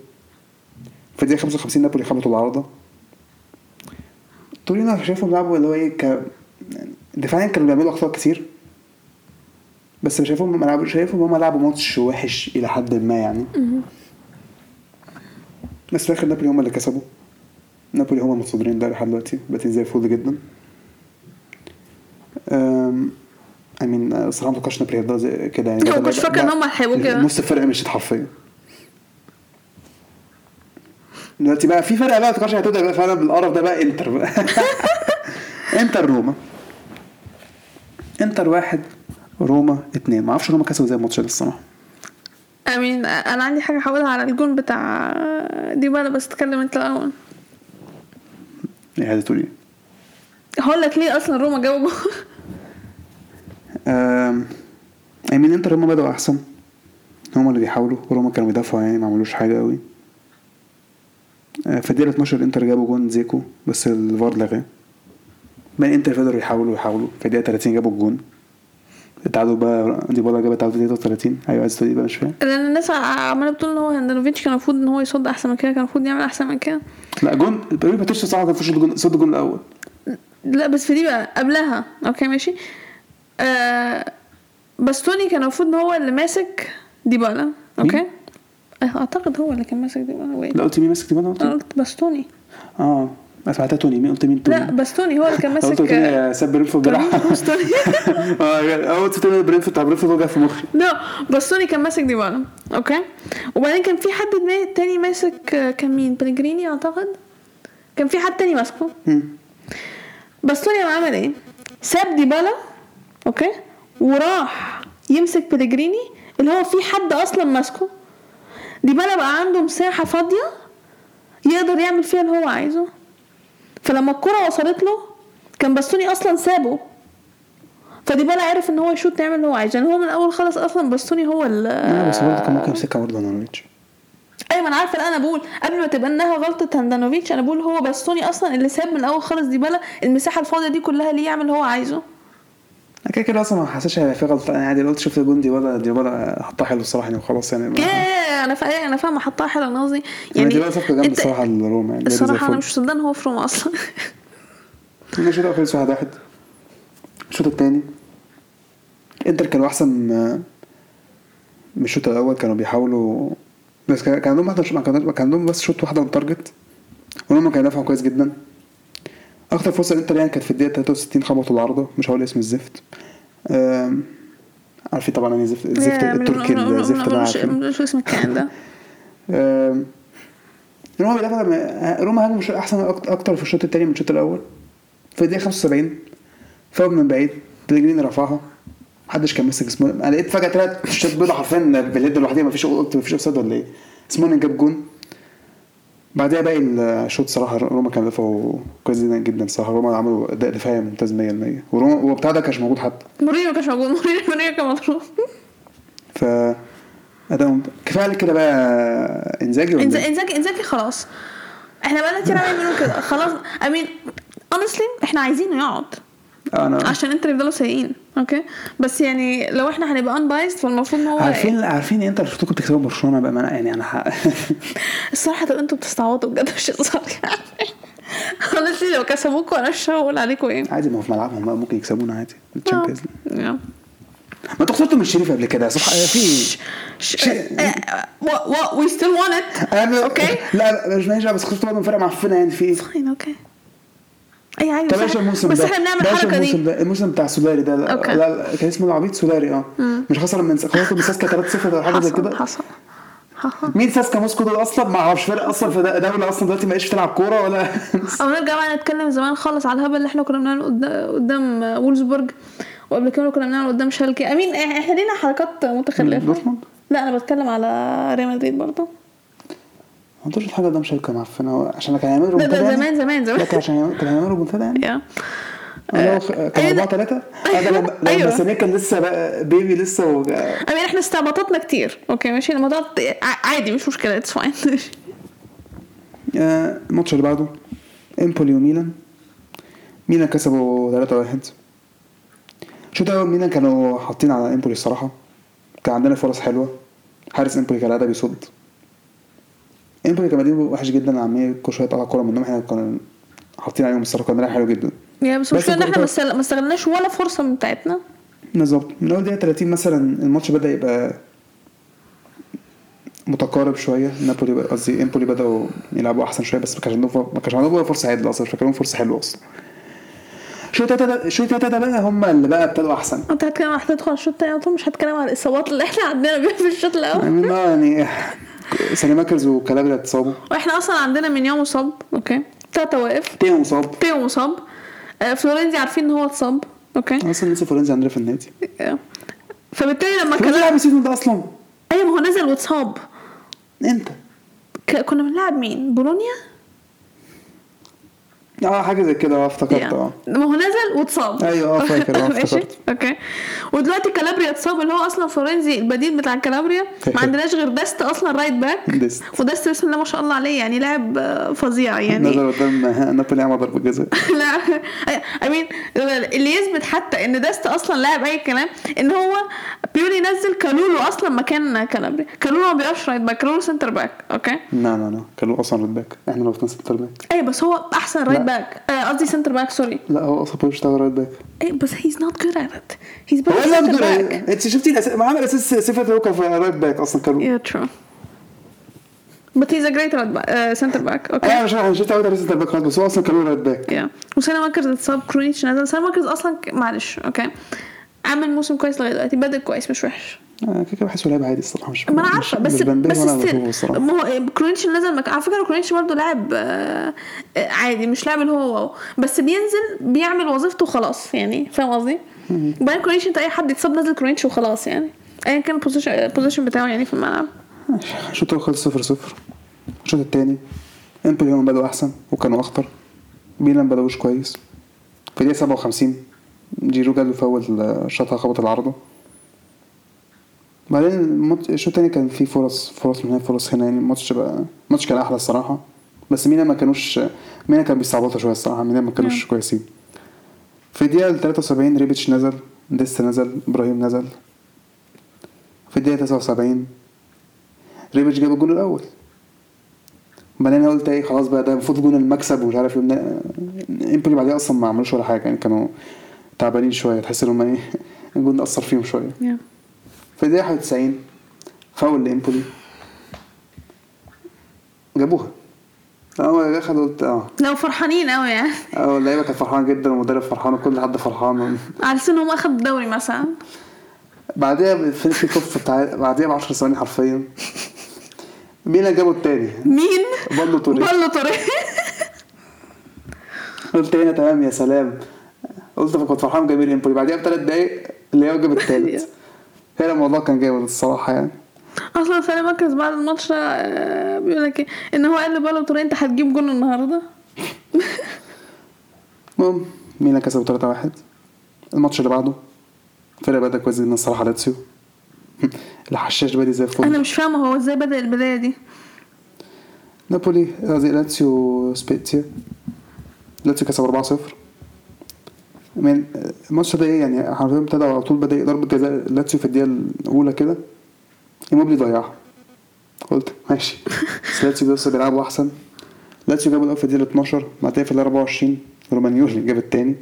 [SPEAKER 2] في الدقيقة 55 نابولي خبطوا العارضة. تورينو أنا شايفهم بيلعبوا اللي هو إيه ك دفاعيا كانوا بيعملوا أخطاء كتير. بس مش شايفهم هم لعبوا شايفهم هم لعبوا ماتش وحش إلى حد ما يعني. بس في الآخر نابولي هم اللي كسبوا. نابولي هم المتصدرين ده لحد دلوقتي. باتين زي الفل جدا أم I mean الصراحة ما توقعش نابولي هيفضل كده يعني.
[SPEAKER 1] ما
[SPEAKER 2] ده-
[SPEAKER 1] كنتش
[SPEAKER 2] ده-
[SPEAKER 1] إن هم هيبقوا كده.
[SPEAKER 2] نص الفرقه مشيت حرفيا. دلوقتي بقى في فرقه بقى ما توقعش هتبدا بقى فعلا بالقرف ده بقى إنتر بقى. (laughs) إنتر روما. إنتر واحد روما اتنين. ما أعرفش روما كسبوا زي الماتش ده الصراحه
[SPEAKER 1] امين أنا عندي حاجة هقولها على الجون بتاع ديبالا بس تكلم أنت
[SPEAKER 2] الأول. إيه تقول إيه؟
[SPEAKER 1] هقول لك ليه أصلا روما جابوا جون.
[SPEAKER 2] I mean إنتر هما بدأوا أحسن. هما اللي بيحاولوا وروما كانوا بيدافعوا يعني ما عملوش حاجة قوي آه، في الدقيقة 12 إنتر جابوا جون دزيكو بس الفار لغاه. بقى إنتر فضلوا يحاولوا يحاولوا. في الدقيقة 30 جابوا الجون. التعادل بقى ديبالا جاب التعادل 33 أيوه عايز تقول إيه بقى؟ مش فاهم.
[SPEAKER 1] لأن الناس عمالة بتقول إن هو هاندانوفيتش كان المفروض إن هو يصد أحسن من كده كان المفروض يعمل أحسن من كده.
[SPEAKER 2] لا جون بيقولوا باتريسيو صراحة كان في الشوط الجون صد الجون الأول.
[SPEAKER 1] لا بس في دي بقى قبلها. okay ماشي. آه باستوني كان المفروض إن هو اللي ماسك ديبالا
[SPEAKER 2] okay؟
[SPEAKER 1] آه، أعتقد هو اللي كان ماسك ديبالا
[SPEAKER 2] لا قلت مين ماسك ديبالا؟ قلت
[SPEAKER 1] قلت باستوني
[SPEAKER 2] آه سمعتها توني مين؟ قلت مين توني؟
[SPEAKER 1] لا باستوني هو اللي كان
[SPEAKER 2] قلت
[SPEAKER 1] ماسك (laughs)
[SPEAKER 2] توني ساب برينتفورد
[SPEAKER 1] توني. باستوني
[SPEAKER 2] آه قلت توني برينتفورد بتاع برينتفورد وجع في مخي.
[SPEAKER 1] لا باستوني كان ماسك ديبالا okay؟ وبعدين كان في حد تاني ماسك آه، كان مين؟ بلجريني أعتقد؟ كان في حد تاني ماسكه. باستوني قام عمل إيه؟ ساب ديبالا okay؟ وراح يمسك بلجريني اللي هو في حد أصلا ماسكه. ديبالا بقى عنده مساحة فاضية يقدر يعمل فيها اللي هو عايزه. فلما الكرة وصلت له كان باستوني أصلا سابه. فديبالا عرف إن هو يشوط يعمل اللي هو عايزه. يعني هو من الأول خالص أصلا باستوني هو ال
[SPEAKER 2] بس برضه كان ممكن يمسكها برضه
[SPEAKER 1] هاندانوفيتش أيوه أنا عارفة. أنا بقول قبل ما تبقى إنها غلطة هاندانوفيتش أنا بقول هو باستوني أصلا اللي ساب من الأول خالص ديبالا المساحة الفاضية دي كلها ليه يعمل اللي هو عايزه.
[SPEAKER 2] أنا كده كده أصلا ما حسيتش هيبقى في غلطة. أنا عادي قلت شفت الجون دي ولا دي ولا حطها حلو الصراحة يعني وخلاص يعني
[SPEAKER 1] يا أنا فا... أنا فاهمة حطها حلو أنا قصدي
[SPEAKER 2] يعني دي بقى صفقه جامده الصراحة لروما يعني
[SPEAKER 1] الصراحة
[SPEAKER 2] أنا.
[SPEAKER 1] مش مصدقة إن هو في روما أصلا.
[SPEAKER 2] أنا الشوط الأول خلص واحد واحد. الشوط الثاني إنتر كانوا أحسن من الشوط الأول كانوا بيحاولوا بس كان عندهم واحدة كان عندهم- كان عندهم بس شوطة واحدة on target وهم كانوا دافعوا كويس جدا. أكتر فرصة الانتر يعني كانت في الدقيقة 63 خبطوا العارضه مش هقول اسم الزفت. عارفين طبعا؟ يعني زفت الزفت التركي الزفت ده (laughs)
[SPEAKER 1] مش
[SPEAKER 2] عارفين
[SPEAKER 1] اسم الكائن ده.
[SPEAKER 2] روما بيدافع روما هاجموا شو- أحسن أكتر في الشوط الثاني من الشوط الأول. في الدقيقة 75 فاول من بعيد بلجريني رفعها. محدش كان ماسك اسمه أنا لقيت فجأة ثلاث shirts بيضة حرفيا باليد لوحدها مفيش قلت مفيش offside ولا إيه. سمولينج جاب جون. بعدها باقي الشوط صراحة روما كان دفعوا كويس جدا جدا صراحة. روما عملوا أداء دفاعي ممتاز 100% وروما وبتاع ده كانش موجود حتى.
[SPEAKER 1] مورينيو ما كانش موجود. مورينيو كان مطرود
[SPEAKER 2] ف أداء كفاية عليك كده بقى إنزاجي ولا؟
[SPEAKER 1] انزاجي إنزاجي خلاص. إحنا بقالنا كتير عمالين بنقول كده. خلاص. امين honestly إحنا عايزينه يقعد.
[SPEAKER 2] أنا
[SPEAKER 1] عشان انتر يفضلوا سيئين okay؟ بس يعني لو إحنا هنبقى unbiased فالمفروض إن هو
[SPEAKER 2] عارفين عارفين انت شفتوا كنت تكسبوا برشلونة بقى ما أنا- يعني أنا ح... (laughs)
[SPEAKER 1] الصراحة طب أنتوا بتستعوضوا بجد مش هزار. يعني (laughs) honestly لو كسبوكوا أنا مش هقول عليكم إيه.
[SPEAKER 2] عادي ما هو في ملعبهم بقى ممكن يكسبونا عادي الشامبيونز.
[SPEAKER 1] آه.
[SPEAKER 2] ما أنتوا خسرتوا من الشريف قبل كده صح؟ في
[SPEAKER 1] still want it.
[SPEAKER 2] أنا-
[SPEAKER 1] أوكي
[SPEAKER 2] لا مش ماشي بس خسرتوا من فرقه معفنة يعني في إيه؟
[SPEAKER 1] فاين أوكي أي عادي
[SPEAKER 2] طب
[SPEAKER 1] إيش
[SPEAKER 2] الموسم
[SPEAKER 1] بس إحنا بنعمل
[SPEAKER 2] الحركة
[SPEAKER 1] دي.
[SPEAKER 2] ده الموسم بتاع سولاري ده.
[SPEAKER 1] أوكي.
[SPEAKER 2] لا, لا كان اسمه العبيط سولاري آه. مش خسر من خسر من ساسكا 3-0 ولا حاجة زي كده.
[SPEAKER 1] حصل.
[SPEAKER 2] مين ساسكا موسكو دول أصلا؟ ما أعرفش فرق أصلا في دولة أصلا دلوقتي ما بقتش بتلعب كورة ولا (laughs)
[SPEAKER 1] أو نرجع بقى نتكلم زمان خالص على الهبل اللي إحنا كنا بنعمله قدام- قدام وولزبورج وقبل كده كنا بنعمله قدام شالكي. آمين إحنا لينا حركات
[SPEAKER 2] متخلفة.
[SPEAKER 1] لا أنا بتكلم على ريال مدريد برضه.
[SPEAKER 2] ما انتوش الحاجة ده مش هيبقى معفنه عشان كان هيعملوا
[SPEAKER 1] ده, ده
[SPEAKER 2] يعني؟
[SPEAKER 1] زمان زمان زمان.
[SPEAKER 2] لا كان عشان كان هيعملوا ريمونتادا يعني؟ خ- كان
[SPEAKER 1] أيوة
[SPEAKER 2] 4
[SPEAKER 1] ده-
[SPEAKER 2] 3
[SPEAKER 1] أيوة،
[SPEAKER 2] ده
[SPEAKER 1] أيوة.
[SPEAKER 2] لما سامي كان لسه بقى بيبي لسه و...
[SPEAKER 1] امين إحنا استعبطتنا كتير. okay ماشي. الموضوع عادي مش مشكلة. it's fine (laughs)
[SPEAKER 2] آه، الماتش اللي بعده. إمبولي وميلان. ميلان كسبوا 3 1 الشوط الأول ميلان كانوا حاطين على إمبولي الصراحة. كان عندنا فرص حلوة. حارس إمبولي كالعاده بيصد امبولي كان بادئين وحش جدا عمال كل شوية يقطع كورة منهم إحنا كنا حاطين عليهم الصراحه كان حلو جدا.
[SPEAKER 1] يا بس المشكلة إن
[SPEAKER 2] إحنا
[SPEAKER 1] ما استغل- ما استغلناش ولا فرصة من بتاعتنا.
[SPEAKER 2] بالظبط. من أول دقيقة 30 مثلا الماتش بدأ يبقى متقارب شوية. نابولي قصدي إمبولي بدأوا يلعبوا أحسن شوية بس ما كانش عندهم ما كانش عندهم ولا فرصة عدله أصلا. مش فاكرهم فرصة حلوة أصلا. شوية تلاتة شوية تلاتة بقى هم اللي بقى ابتدوا أحسن.
[SPEAKER 1] أنت هتتكلم هتدخل على الشوط التاني طول؟ مش هتكلم على الإصابات اللي إحنا عندنا بيها في الشوط الأول؟
[SPEAKER 2] يعني ما يعني ساليماكرز وكالابريا اتصابوا
[SPEAKER 1] وإحنا أصلا عندنا مينيان مصاب okay؟ تاتا واقف
[SPEAKER 2] تيو مصاب
[SPEAKER 1] تيو مصاب آه، فلورنزي عارفين إن هو اتصاب okay؟
[SPEAKER 2] أصلا لسه فلورنزي عندنا في النادي.
[SPEAKER 1] آه. فبالتالي لما كان
[SPEAKER 2] لعب ال season ده أصلا.
[SPEAKER 1] أيوه ما هو نزل واتصاب.
[SPEAKER 2] انت
[SPEAKER 1] ك- كنا بنلعب مين؟ بولونيا؟
[SPEAKER 2] آه حاجة زي كده آه افتكرت آه.
[SPEAKER 1] ما هو نزل واتصاب.
[SPEAKER 2] أيوة، آه، فاكر، آه، (laughs)
[SPEAKER 1] ماشي. okay. ودلوقتي كالابريا اتصاب اللي هو أصلا فلورنزي البديل بتاع كالابريا. ما. (laughs) عندناش غير ديست أصلا right back
[SPEAKER 2] ديست.
[SPEAKER 1] وديست بسم الله ما شاء الله عليه يعني لاعب آه، فظيع يعني.
[SPEAKER 2] نزل قدام (laughs) نابولي عمل ضربه جزاء
[SPEAKER 1] لا I mean اللي يثبت حتى إن just أصلا لاعب أي كلام إن هو بيولي نزل كالولو أصلا مكان كالابري كالولو ما بيقفش right back كالولو center back okay.
[SPEAKER 2] لا لا لا. كانوا أصلا right back إحنا لو center back
[SPEAKER 1] اي بس هو أحسن
[SPEAKER 2] right.
[SPEAKER 1] back آه، قصدي center back sorry
[SPEAKER 2] لا هو أصلا بيشتغل right back
[SPEAKER 1] اي بس he's not good
[SPEAKER 2] at
[SPEAKER 1] at
[SPEAKER 2] he's
[SPEAKER 1] better
[SPEAKER 2] center
[SPEAKER 1] back
[SPEAKER 2] أنت شفتي عمل أساس هو كان في right
[SPEAKER 1] back أصلا. But he's a great right back, uh, center back. Okay.
[SPEAKER 2] أنا مش شفت أول center back بس هو أصلا كان right back
[SPEAKER 1] Yeah. وسانا ماركرز اتصاب كرونيتش نزل سانا ماركرز أصلا معلش okay عامل موسم كويس لغاية دلوقتي بادئ كويس مش وحش.
[SPEAKER 2] آه، كده كده بحسه لاعب عادي الصراحة مش
[SPEAKER 1] ما
[SPEAKER 2] أنا
[SPEAKER 1] عارفة بس بس
[SPEAKER 2] الصراحة.
[SPEAKER 1] ما هو كرونيتش نزل مك... على فكرة كرونيتش برضه لاعب آه، آه، عادي مش لاعب اللي هو wow. بس بينزل بيعمل وظيفته وخلاص يعني فاهم قصدي؟ وبعدين كرونيتش أنت أي حد يتصاب نزل كرونيتش وخلاص يعني. ايا كان ال position ال position بتاعه يعني في الملعب.
[SPEAKER 2] الشوط الأول خلص 0 0 الشوط الثاني امبولي هم بدأوا أحسن وكانوا أخطر. ميلان بدأوش كويس. في دقيقه 57 جيرو جاله فاول شاطها خبط العارضه بعدين الماتش- الشوط الثاني كان فيه فرص فرص من هنا فرص هنا يعني الماتش بقى الماتش كان أحلى الصراحة. بس ميلان ما كانوش ميلان كان بيستعبطوا شوية الصراحة ميلان ما كانوش
[SPEAKER 1] نعم.
[SPEAKER 2] كويسين. في الدقيقة 73 ريبيتش نزل ديست نزل إبراهيم نزل. في الدقيقة 79 ريبيتش جاب الجون الأول. بعدين أنا قلت إيه خلاص بقى ده المفروض جون المكسب ومش عارف إيه امبولي بعديها أصلا ما عملوش ولا حاجة يعني كانوا تعبانين شوية تحس إن هم إيه (laughs) الجون ده أثر فيهم شوية.
[SPEAKER 1] Yeah.
[SPEAKER 2] في الدقيقة 91 فاول لامبولي. جابوها. اول دخل قلت آه.
[SPEAKER 1] لو فرحانين قوي يعني.
[SPEAKER 2] آه اللعيبه كانت فرحانة جدا والمدرب فرحان وكل حد فرحان.
[SPEAKER 1] على أساس ان هم أخدوا الدوري مثلا.
[SPEAKER 2] بعديها في في كف بعديها ب 10 ثواني حرفيا. ميلان جابوا التاني.
[SPEAKER 1] مين؟
[SPEAKER 2] بالو توريه.
[SPEAKER 1] بالو طريق
[SPEAKER 2] قلت هنا تمام يا سلام. قلت كنت فرحان جميل امبولي بعديها بثلاث دقايق اللي هو جاب التالت. (laughs) هنا الموضوع كان جامد الصراحة يعني.
[SPEAKER 1] أصلا سالي ماركز بعد الماتش آه، بيقول لك إيه؟ إن هو قال لبالو توريه أنت هتجيب جول النهارده. (laughs)
[SPEAKER 2] المهم ميلان كسبوا 3 1 الماتش اللي بعده فرق بدأ كويس جدا الصراحة لاتسيو. (laughs) الحشاش بادي زي الفل.
[SPEAKER 1] أنا مش فاهمة هو إزاي بدأ البداية دي.
[SPEAKER 2] نابولي قصدي لاتسيو سبيتسيا. لاتسيو كسب 4 0 من الماتش ده إيه يعني؟ حرفيا ابتدى على طول بدأ ضربة جزاء لاتسيو في الدقيقة الأولى كده. إيموبلي ضيعها. قلت ماشي. بس لاتسيو لسه بيلعبوا أحسن. لاتسيو جاب الأول في الدقيقة 12 بعدين في ال 24 رومانيولي جاب التاني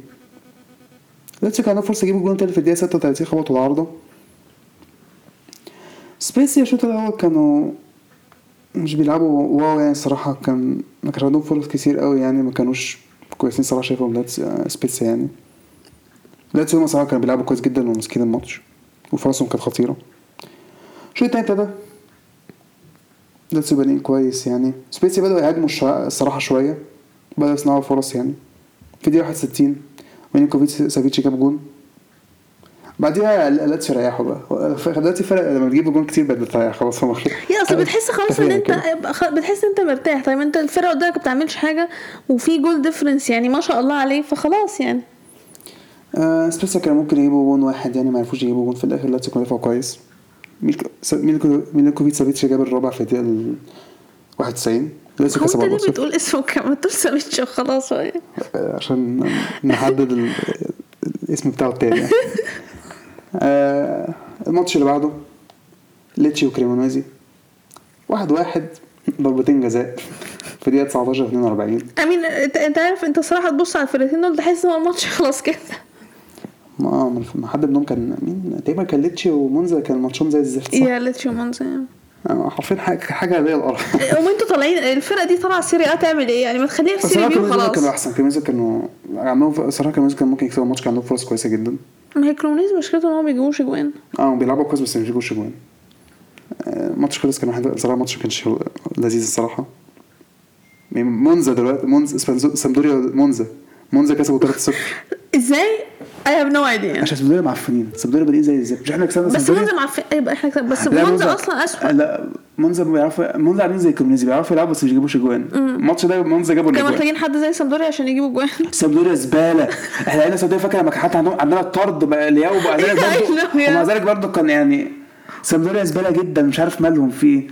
[SPEAKER 2] لاتسيو كان عنده فرصة يجيب الجون التاني في الدقيقة 36 خبطوا العارضه سبيسيا الشوط الأول كانوا مش بيلعبوا wow يعني الصراحة كان ما كانش عندهم فرص كتير قوي يعني ما كانوش كويسين صراحة شايفهم لاتس سبيتسا يعني. لاتسيو هما صراحة كانوا بيلعبوا كويس جدا وماسكين الماتش. وفرصهم كانت خطيرة. الشوط التاني ابتدى لاتسيو بادئين كويس يعني. سبيتسا بدأوا يهاجموا الصراحة شوية. بدأوا يصنعوا فرص يعني. في دقيقة 61 ميلينكوفيتش سافيتش جاب جون. بعديها لاتسيو ريحوا بقى. دلوقتي فرق لما بتجيب جون كتير بقت بتريح. خلاص هم
[SPEAKER 1] يا أصل بتحس خلاص
[SPEAKER 2] إن
[SPEAKER 1] أنت بتحس إن أنت مرتاح. طيب أنت الفرقة قدامك ما بتعملش حاجة وفي goal difference يعني ما شاء الله عليه فخلاص يعني.
[SPEAKER 2] آه سبيسا كان ممكن يجيبوا جون واحد يعني ما عرفوش يجيبوا جون في الآخر لاتسيو كان دفعوا كويس. ميلكو س- ميلكو ميلينكوفيتش سافيتش جاب الرابع في الدقيقة ال 91 لاتسيو كسب
[SPEAKER 1] انت
[SPEAKER 2] 4
[SPEAKER 1] ليه بتقول اسمه كمان؟ ما تقول سافيتش وخلاص. بقى.
[SPEAKER 2] عشان نحدد ال- الاسم بتاعه التاني يعني. (laughs) آه الماتش اللي بعده ليتشي وكريمونيزي واحد واحد ضربتين جزاء في دقيقة 19 42
[SPEAKER 1] أمين انت عارف أنت صراحة تبص على الفرقتين دول تحس إن الماتش خلاص كده.
[SPEAKER 2] ما ما حد منهم كان مين؟ تقريبا كان ليتشي ومونزا كان ماتشهم زي الزفت؟
[SPEAKER 1] يا ليتشو مونزا
[SPEAKER 2] آه، حرفيا حاجة زي القرف.
[SPEAKER 1] هم أنتوا طالعين الفرقة دي طالعة سيري ا تعمل إيه؟ يعني ما تخليها في سيري بي
[SPEAKER 2] كانوا كانوا
[SPEAKER 1] وخلاص.
[SPEAKER 2] أحسن. كانوا كانوا عندهم صراحة كانوا كان ممكن يكسبوا الماتش كان عندهم فرص كويسة جدا.
[SPEAKER 1] ما هي كلونيز مشكلته إن هو ما بيجيبوش اجوان
[SPEAKER 2] آه بيلعبوا كويس بس مش بيجيبوش جوان. آه، الماتش خلص كان واحد صراحة الماتش ما كانش لذيذ الصراحة. يعني مونزا دلوقتي مونزا سامدوريا مونزا. مونزا كسبوا 3-0 (laughs)
[SPEAKER 1] إزاي؟ I have no idea.
[SPEAKER 2] عشان سامدوريا معفنين. سامدوريا بادئين زي الزفت مش إحنا كسبنا
[SPEAKER 1] بس؟ مونزا معفن يبقى إحنا كسب بس مونزا أصلا اسوء
[SPEAKER 2] لا مونزا بيعرفوا مونزا عاملين زي كريمونيزي بيعرفوا يلعبوا بس مش بيجيبوش اجوان الماتش ده مونزا جابوا
[SPEAKER 1] كانوا محتاجين حد زي سامدوريا عشان يجيبوا جوان. (laughs)
[SPEAKER 2] سامدوريا زبالة. إحنا لقينا سامدوريا فاكر لما كان حتى عندهم عندنا الطرد لياو ومع ذلك (laughs) برضه
[SPEAKER 1] أيوة.
[SPEAKER 2] ومع ذلك برضه كان يعني سامدوريا زبالة جدا مش عارف مالهم فيه.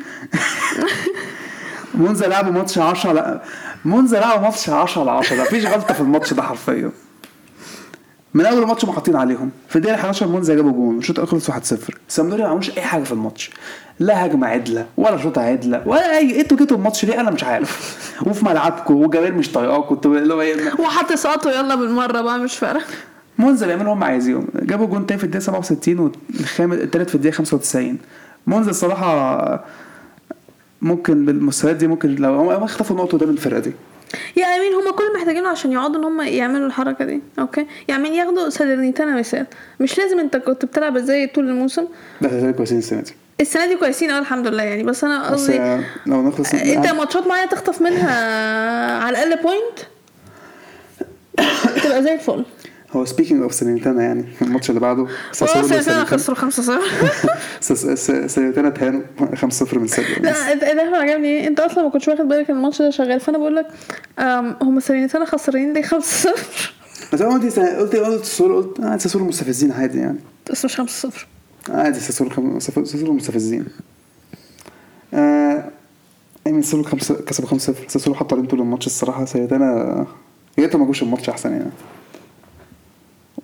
[SPEAKER 2] (laughs) مونزا لعبوا ماتش 10 لا مونزا لعبوا ماتش 10 على 10 مفيش غلطة في الماتش ده حرفيا. من أول الماتش هم حاطين عليهم. في الدقيقة 11 مونزا جابوا جون الشوط الأول خلص 1-0 سامدوريا ما عملوش أي حاجة في الماتش. لا هجمة عدلة ولا شوطة عدلة ولا أي إنتوا جيتوا الماتش ليه؟ أنا مش عارف. (laughs) وفي ملعبكم والجماهير مش طايقاكم أنتوا اللي هو إيه
[SPEAKER 1] وحتى سقطوا يلا بالمرة بقى مش فارقه
[SPEAKER 2] مونزا بيعملوا هم عايزينهم جابوا جون تاني في الدقيقة 67 والخامس التالت في الدقيقة 95 مونزا الصراحة ممكن بالمستويات دي ممكن لو هم اختفوا النقطة ده من الفرقة دي.
[SPEAKER 1] يا أمين هما كل محتاجينه عشان يقعدوا إن هما يعملوا الحركة دي أوكي؟ يعني ياخدوا سالرنيتانا مثال مش لازم أنت كنت بتلعب إزاي طول الموسم؟
[SPEAKER 2] بس كويسين السنة دي.
[SPEAKER 1] السنة دي كويسين أه الحمد لله يعني. بس
[SPEAKER 2] أنا
[SPEAKER 1] قصدي
[SPEAKER 2] لو نخلص
[SPEAKER 1] أنت ماتشات معايا تخطف منها على الأقل point تبقى زي الفل.
[SPEAKER 2] هو speaking of سالرنيتانا يعني الماتش اللي بعده
[SPEAKER 1] آه
[SPEAKER 2] ساسولو
[SPEAKER 1] سالرنيتانا
[SPEAKER 2] سالرنيتانا
[SPEAKER 1] خسروا 5 0 (laughs)
[SPEAKER 2] سنتنا اتهانوا 5-0 من سيريا
[SPEAKER 1] لا ده عجبني. أنت أصلا ما كنتش واخد بالك إن الماتش ده شغال. فأنا بقول لك هم سالرنيتانا خسرانين ليه 5 0
[SPEAKER 2] بس أنا قلت قلت قلت ساسولو قلت آه ساسولو مستفزين عادي يعني.
[SPEAKER 1] بس مش 5 0
[SPEAKER 2] عادي ساسولو. ساسولو مستفزين. آه ايمن ساسولو كسبوا 5-0 ساسولو حطوا عليهم طول الماتش الصراحة. سيدنا يا ريتهم ما جوش الماتش أحسن يعني.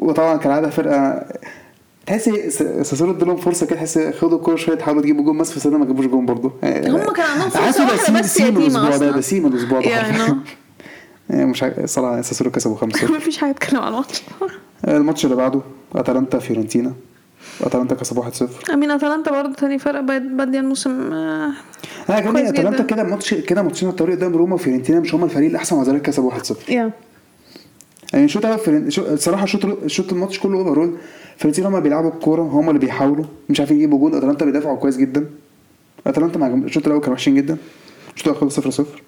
[SPEAKER 2] وطبعا كالعادة فرقة تحسي س- ساسولو ادولهم فرصة كده تحسي خدوا كل شوية تحاولوا تجيبوا جون بس في سنة ما جابوش جون برضه.
[SPEAKER 1] هم كان عندهم فرصة
[SPEAKER 2] حاسس ده
[SPEAKER 1] واحدة
[SPEAKER 2] سيم-
[SPEAKER 1] بس يتيمة
[SPEAKER 2] الأسبوع ده
[SPEAKER 1] أصلاً.
[SPEAKER 2] ده سيم الأسبوع ده.
[SPEAKER 1] Yeah. (laughs)
[SPEAKER 2] يعني مش صراحة ساسولو كسبوا 5 (laughs)
[SPEAKER 1] مفيش حاجة اتكلم عن الماتش.
[SPEAKER 2] الماتش اللي بعده أتلانتا فيورنتينا. أتلانتا كسبوا 1-0
[SPEAKER 1] أيوه أتلانتا برضه تاني فرقة باديه الموسم آه،
[SPEAKER 2] أنا كمان
[SPEAKER 1] أتلانتا.
[SPEAKER 2] كده ماتش كده ماتشين على الطريق قدام روما وفيورنتينا مش هما الفريق الأحسن ومع ذلك كسبوا 1-0
[SPEAKER 1] يا.
[SPEAKER 2] يعني الأول فيرن- شو- الصراحه الشوط الشوط الماتش كله overall فيورنتينا هما بيلعبوا الكورة هما اللي بيحاولوا. مش عارفين يجيبوا جول أتلانتا بيدافعوا كويس جدا. أتلانتا مع الشوط الأول كانوا وحشين جدا. الشوط الأول 0 0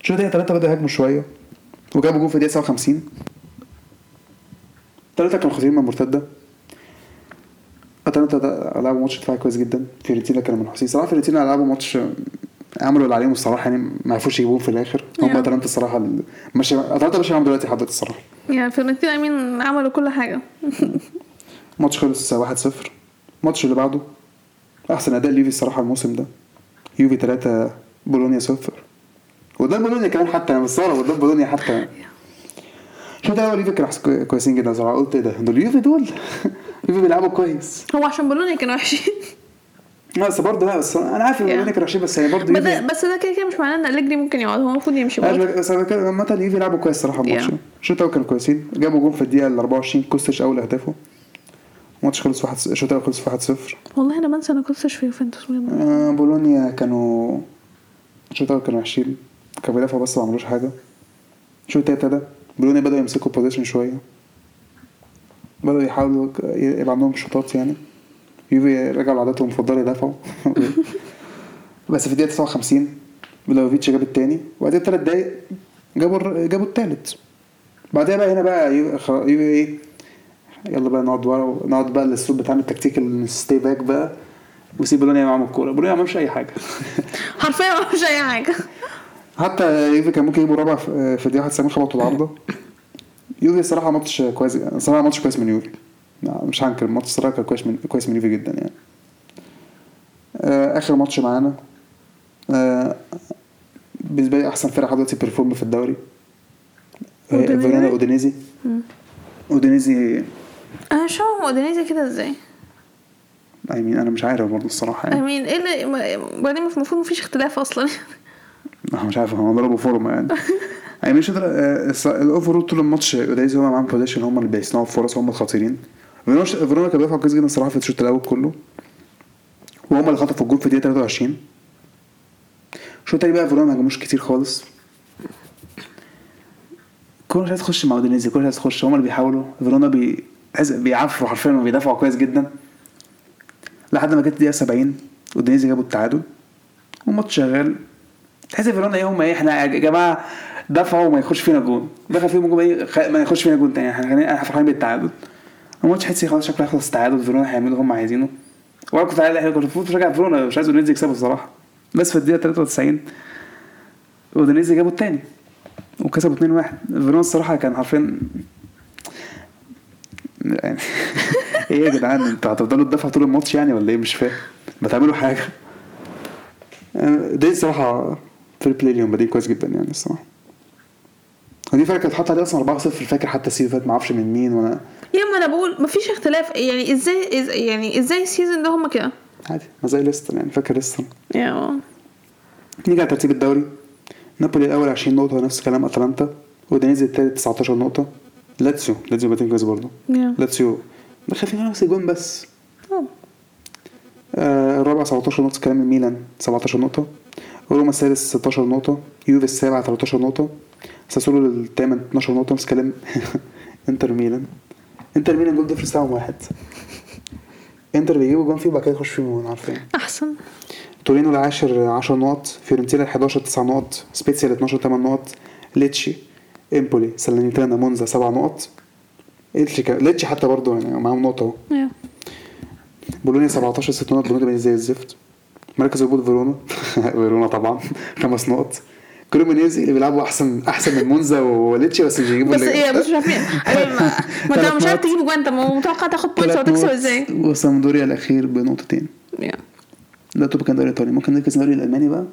[SPEAKER 2] الشوط الثاني أتلانتا بدأوا يهاجموا شوية. وجابوا جول في الدقيقة 57 ثلاثة كانوا خاطرين من المرتده أتلانتا لعبوا ماتش دفاعي كويس جدا. فيورنتينا كانوا منحوسين. صراحة فيورنتينا لعبوا ماتش عملوا اللي عليهم الصراحة يعني ما عرفوش يجيبوهم في الآخر. هم
[SPEAKER 1] Yeah.
[SPEAKER 2] اتلانتا الصراحة ال- ماشي اتلانتا ماشي معاهم دلوقتي دلوقتي الصراحة.
[SPEAKER 1] يعني فيورنتينا مين عملوا كل حاجة. (laughs)
[SPEAKER 2] ماتش خلص 1-0 الماتش اللي بعده أحسن أداء ليوفي الصراحة الموسم ده. يوفي 3 بولونيا 0 وده بولونيا كمان حتى أنا مستغرب وده بولونيا حتى. شو ده يوفي كانوا كويسين جدا صراحة. قلت إيه ده؟ دول يوفي دول. (laughs) يوفي بيلعبوا كويس.
[SPEAKER 1] هو عشان بولونيا كانوا وحشين.
[SPEAKER 2] لا بس برضه لا بس أنا عارف إن كانوا وحشين بس يعني برضه
[SPEAKER 1] بس ده بس ده كده كده مش معناه إن أليجري ممكن يقعد هو المفروض يمشي برضه.
[SPEAKER 2] بس أنا كده عامة يوفي لعبوا كويس صراحة الماتش. الشوط الأول كانوا كويسين جابوا جون في الدقيقة ال 24 كوستيتش أول اهدافه الماتش خلص 1 الشوط الأول خلص 1-0
[SPEAKER 1] والله أنا بنسى أنا كنتش في يوفنتوس بجد.
[SPEAKER 2] آه، بولونيا كانوا الشوط الأول كانوا وحشين. كانوا بيدافعوا بس ما عملوش حاجة. الشوط التاني ده بولونيا بدأوا يمسكوا ال possession شوية. بدأوا يحاولوا يبقى عندهم shots ات يعني. يوفي رجعوا لعاداتهم المفضله يدافعوا (laughs) بس في الدقيقه 59 فلاهوفيتش جاب التاني وبعدين ثلاث دقايق جابوا جابوا التالت. بعدها بقى هنا بقى يوفي إيه؟ يلا بقى نقعد ورا نقعد بقى الاسلوب بتاعنا التكتيك ال sit back بقى وسيب بولونيا معاهم الكورة. بولونيا ما عملش أي حاجة. (laughs)
[SPEAKER 1] حرفيا ما فيش أي حاجة.
[SPEAKER 2] حتى يوفي كان ممكن يجيبوا رابع في الدقيقه 91 خبطوا العارضه يوفي الصراحة ماتش كويس الصراحة ماتش كويس من يوفي. مش هنكر الماتش الصراحة كان كويس من كويس من يوفي جدا يعني. آه، آخر ماتش معانا آه، بالنسبة لي أحسن فرقة دلوقتي perform في الدوري. آه،؟ فيرونا أودينيزي. اودينيزي
[SPEAKER 1] أنا مش فاهم أودينيزي كده إزاي.
[SPEAKER 2] اي مين أنا مش عارف برضه
[SPEAKER 1] الصراحة
[SPEAKER 2] يعني.
[SPEAKER 1] Mean إيه اللي بعدين المفروض مفيش اختلاف أصلا.
[SPEAKER 2] أنا مش عارف هم ضربوا فورما يعني. يعني مش آه، الاوفرول طول الماتش أودينيزي هم معاهم بوزيشن هم اللي بيصنعوا فرص هم الخطيرين. فيرونا كان بيدافع كويس جدا الصراحة في الشوط الأول كله؟ وهم اللي خطفوا الجول في الدقيقة 23 الشوط التاني بقى فيرونا ما هجموش كتير خالص. كل مش عايز تخش مع أودينيزي كل عايز تخش هم اللي بيحاولوا. فيرونا بي بيعفروا حرفيا وبيدافعوا كويس جدا. لحد ما جت الدقيقة 70 أودينيزي جابوا التعادل. والماتش شغال. تحس فيرونا إيه هم إيه إحنا يا جماعة دفعوا وما يخش فينا جون. دخل فيهم جون ما يخش فينا جون تاني. إحنا فرحانين بالتعادل. الماتش حسي خلاص شكله هيخلص تعادل فيرونا هيعملوا اللي هم عايزينه وأنا كنت عايز كنت المفروض اشجع فيرونا مش عايز اودينيزي يكسبوا الصراحه بس في الدقيقه 93 اودينيزي جابوا التاني وكسبوا 2-1 فيرونا الصراحه كان حرفيا يعني إيه يا جدعان أنتوا هتفضلوا تدافعوا طول الماتش يعني ولا إيه مش فاهم ما تعملوا حاجة دي الصراحه في ال play اليوم بادئين كويس جدا يعني الصراحه ودي فرقه كانت حاطه عليه أصلا 4-0 فاكر حتى ال season فات ما أعرفش من مين وأنا
[SPEAKER 1] يا اما أنا بقول مفيش اختلاف. يعني إزاي إز يعني إزاي ال season ده هما كده؟
[SPEAKER 2] عادي ما زي ليستر يعني فاكر ليستر؟
[SPEAKER 1] يا
[SPEAKER 2] نيجي على ترتيب الدوري. نابولي الأول 20 نقطة نفس كلام أتلانتا. أودينيزي الثالث 19 نقطة. لاتسيو لاتسيو بادئين كويس برضه لاتسيو فيها نفس جون بس.
[SPEAKER 1] أوه.
[SPEAKER 2] آه، الرابع 17 نقطة كلام ميلان 17 نقطة. روما السادس 16 نقطة. يوفي السابع 13 نقطة. ساسولو الثامن 12 نقطة نفس كلام (laughs) إنتر ميلان. انتر ميلان goal difference بتاعهم واحد. انتر بيجيبوا جون فيه وبعد كده يخش فيهم جون عارفين.
[SPEAKER 1] أحسن.
[SPEAKER 2] تورينو العاشر 10 نقط فيورنتينا ال 11 9 نقط سبيتسيا ال 12 8 نقط ليتشي إمبولي سالينيتانا مونزا 7 نقط. ليتشي كا- ليتشي حتى برضه يعني معاهم نقطة أهو.
[SPEAKER 1] يا
[SPEAKER 2] بولونيا 17 6 نقط بولونيا زي الزفت مركز هبوط فيرونا. (laughs) فيرونا طبعا خمس نقط. كريمونيزي اللي بيلعبوا احسن أحسن من مونزا وليتشي بس مش بيجيبوا
[SPEAKER 1] بس إيه مش عارفين. (laughs) أيوة، ما
[SPEAKER 2] أنت
[SPEAKER 1] مش عارف. تجيب جوان. أنت متوقع تاخد
[SPEAKER 2] points
[SPEAKER 1] وتكسب إزاي؟
[SPEAKER 2] وسامبدوريا الأخير بنقطتين. ده topic كان دوري ايطالي ممكن نركز الدوري الألماني بقى؟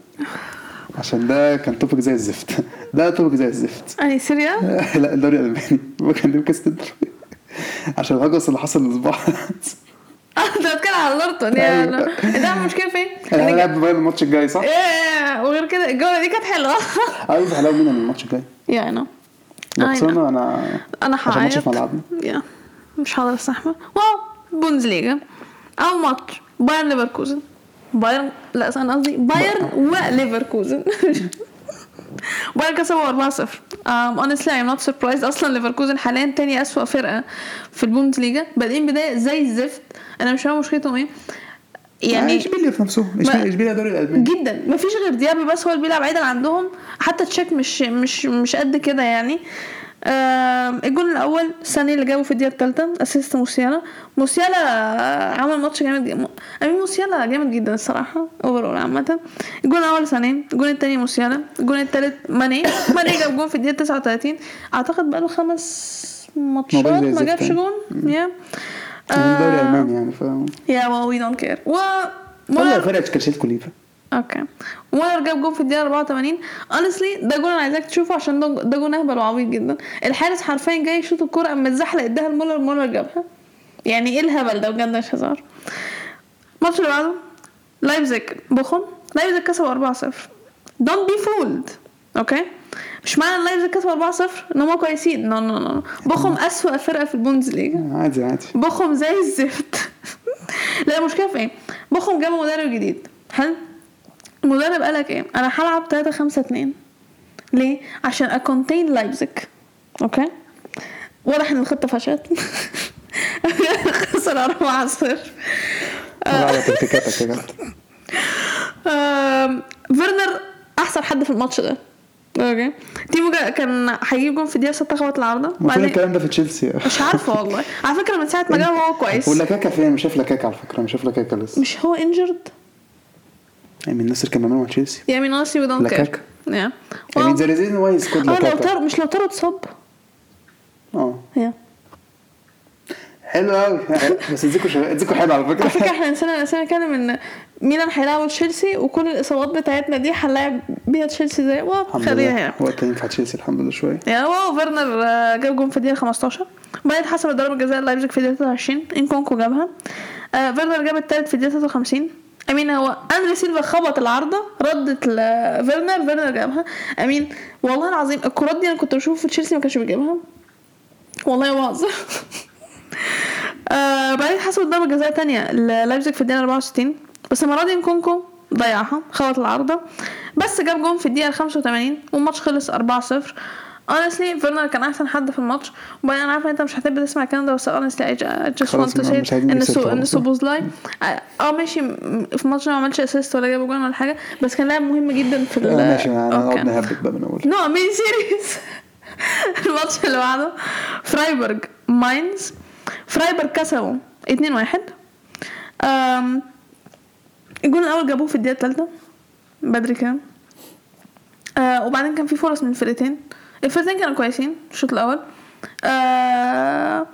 [SPEAKER 2] عشان ده كان topic زي الزفت. (laughs) ده topic زي الزفت.
[SPEAKER 1] أي serious؟ (laughs)
[SPEAKER 2] لا الدوري الألماني. ممكن نركز عشان الهجص اللي حصل
[SPEAKER 1] الأسبوع. أنت بتتكلم على دورتموند يا
[SPEAKER 2] أيوة.
[SPEAKER 1] لا. ده؟ المشكلة فين؟ أنا
[SPEAKER 2] هلعب بايرن الماتش الجاي صح؟
[SPEAKER 1] إيه وغير كده الجولة دي كانت حلوة.
[SPEAKER 2] عايز حلاوه مين الماتش الجاي؟
[SPEAKER 1] يا أنا
[SPEAKER 2] لو أنا
[SPEAKER 1] أنا
[SPEAKER 2] عشان ماتش
[SPEAKER 1] هعيط.
[SPEAKER 2] في ملعبنا.
[SPEAKER 1] يا مش هقدر أستحمل. wow بوندسليجا أو ماتش. بايرن ليفركوزن. بايرن لا أنا قصدي بايرن وليفركوزن (laughs) بايرن كسبوا 4-0 um, honestly I'm not surprised. أصلا ليفركوزن حاليا تاني أسوأ فرقة في البوندسليجا بادئين بداية زي الزفت. أنا مش فاهم مشكلتهم إيه.
[SPEAKER 2] يعني اشبيليا في نفسهم اشبيليا الدوري الألماني.
[SPEAKER 1] جدا. مفيش غير ديابي بس هو اللي بيلعب عدل عندهم. حتى شيك مش مش مش قد كده يعني. آم، الجون الأول ساني اللي جابه في الدقيقة الثالثة assist موسيالا. موسيالا عمل ماتش جامد جدا. I mean موسيالا جامد جدا الصراحة overall عامة. الجون الأول ساني. الجون الثاني موسيالا. الجون الثالث ماني. (coughs) ماني جاب جون في الدقيقة 39 أعتقد بقاله خمس ماتشات ما جابش. جون. يا
[SPEAKER 2] الدوري
[SPEAKER 1] آه،
[SPEAKER 2] الألماني يعني ف
[SPEAKER 1] yeah we don't care و
[SPEAKER 2] والله فرقت كلشيتكو ليه
[SPEAKER 1] okay مولر جاب جون في الدقيقة 84 honestly ده جون أنا عايزاك تشوفه عشان ده جون أهبل وعبيط جدا. الحارس حرفيا جاي يشوط الكوره قام متزحلق اداها لمولر مولر جابها. يعني إيه الهبل ده؟ بجد مش هزار. الماتش اللي بعده لايبزيج بوخم. لايبزيج كسبوا 4-0 don't be fooled. okay مش معنى ان لايبزيج كسبوا 4-0 إن هم كويسين. no no no بوخم أسوأ فرقة في البوندسليجا
[SPEAKER 2] عادي عادي.
[SPEAKER 1] بوخم زي الزفت. (laughs) لا المشكلة في إيه؟ بوخم جابوا مدرب جديد. حلو؟ المدرب قالك إيه؟ أنا هلعب 3 5 2 ليه؟ عشان أ counter لايبزيج. okay؟ واضح إن الخطة فشلت. (laughs) خسر 4 0
[SPEAKER 2] طلع على تكتيكاتك يا
[SPEAKER 1] فيرنر أحسن حد في الماتش ده. okay. تيمو كان هيجيب جون في الدقيقة 6 خبط العارضة.
[SPEAKER 2] المفروض
[SPEAKER 1] بعدين
[SPEAKER 2] الكلام ده في تشيلسي.
[SPEAKER 1] مش عارفة والله. على فكرة من ساعة ما جه هو كويس.
[SPEAKER 2] ولا كاكا فين؟ مش شايف لاكاكا على فكرة مش شايف لاكاكا لسه.
[SPEAKER 1] مش هو انجرد
[SPEAKER 2] يعني من الناس اللي كانوا بيعملوا مع تشيلسي
[SPEAKER 1] يا مين ناسي ودونت كير
[SPEAKER 2] لاكاكا.
[SPEAKER 1] يا
[SPEAKER 2] يعني ذير از واي سكواد
[SPEAKER 1] آه لو
[SPEAKER 2] لاكاكا
[SPEAKER 1] مش لو اتصاب.
[SPEAKER 2] آه.
[SPEAKER 1] يا
[SPEAKER 2] حلو قوي (laughs) بس اديكوا. اديكوا حلو على
[SPEAKER 1] على فكرة
[SPEAKER 2] فكره
[SPEAKER 1] إحنا نسينا نسينا نتكلم إن ميلان هيلعبوا تشيلسي وكل الإصابات بتاعتنا دي هنلاعب بيها تشيلسي زي خليها
[SPEAKER 2] لله.
[SPEAKER 1] هنا
[SPEAKER 2] وقت ينفع تشيلسي الحمد لله شوية.
[SPEAKER 1] yeah wow فيرنر آه، جاب جون في الدقيقة 15 بعدين حسب ضربه جزاء لايبزيج في الدقيقة 23 نكونكو جابها. آه فيرنر جاب الثالث في الدقيقة 53 I mean هو أندري سيلفا خبط العارضة ردت لفيرنر فيرنر جابها. I mean والله العظيم الكرات دي أنا كنت بشوف في تشيلسي ما كانش بيجيبها. والله ما (laughs) آه بعدين حسب ضربة جزاء تانية للايبزيج في الدقيقة 64 بس المرة دي نكونكو ضيعها خبط العارضة. بس جاب جون في الدقيقة 85 والماتش خلص 4-0 honestly فيرنر كان أحسن حد في الماتش. وبعدين أنا عارفة أنت مش هتحب تسمع الكلام ده بس honestly I ju- I just
[SPEAKER 2] خلاص،
[SPEAKER 1] want to say
[SPEAKER 2] عايزين إن
[SPEAKER 1] so إن
[SPEAKER 2] خلاص.
[SPEAKER 1] سوبوزلاي آه ماشي. في الماتش ما عملش assist ولا جاب جون ولا حاجة بس كان لاعب مهم جدا في ال
[SPEAKER 2] آه، ماشي أنا نهبط بقى من أول.
[SPEAKER 1] no I mean serious الماتش اللي بعده فرايبورج ماينز فرايبورج كسبوا 2 1 أم، الجول الأول جابوه في الدقيقة الثالثه بدري كان آه وبعدين كان في فرص من الفرقتين. الفرقتين كانوا كويسين الشوط الأول. آه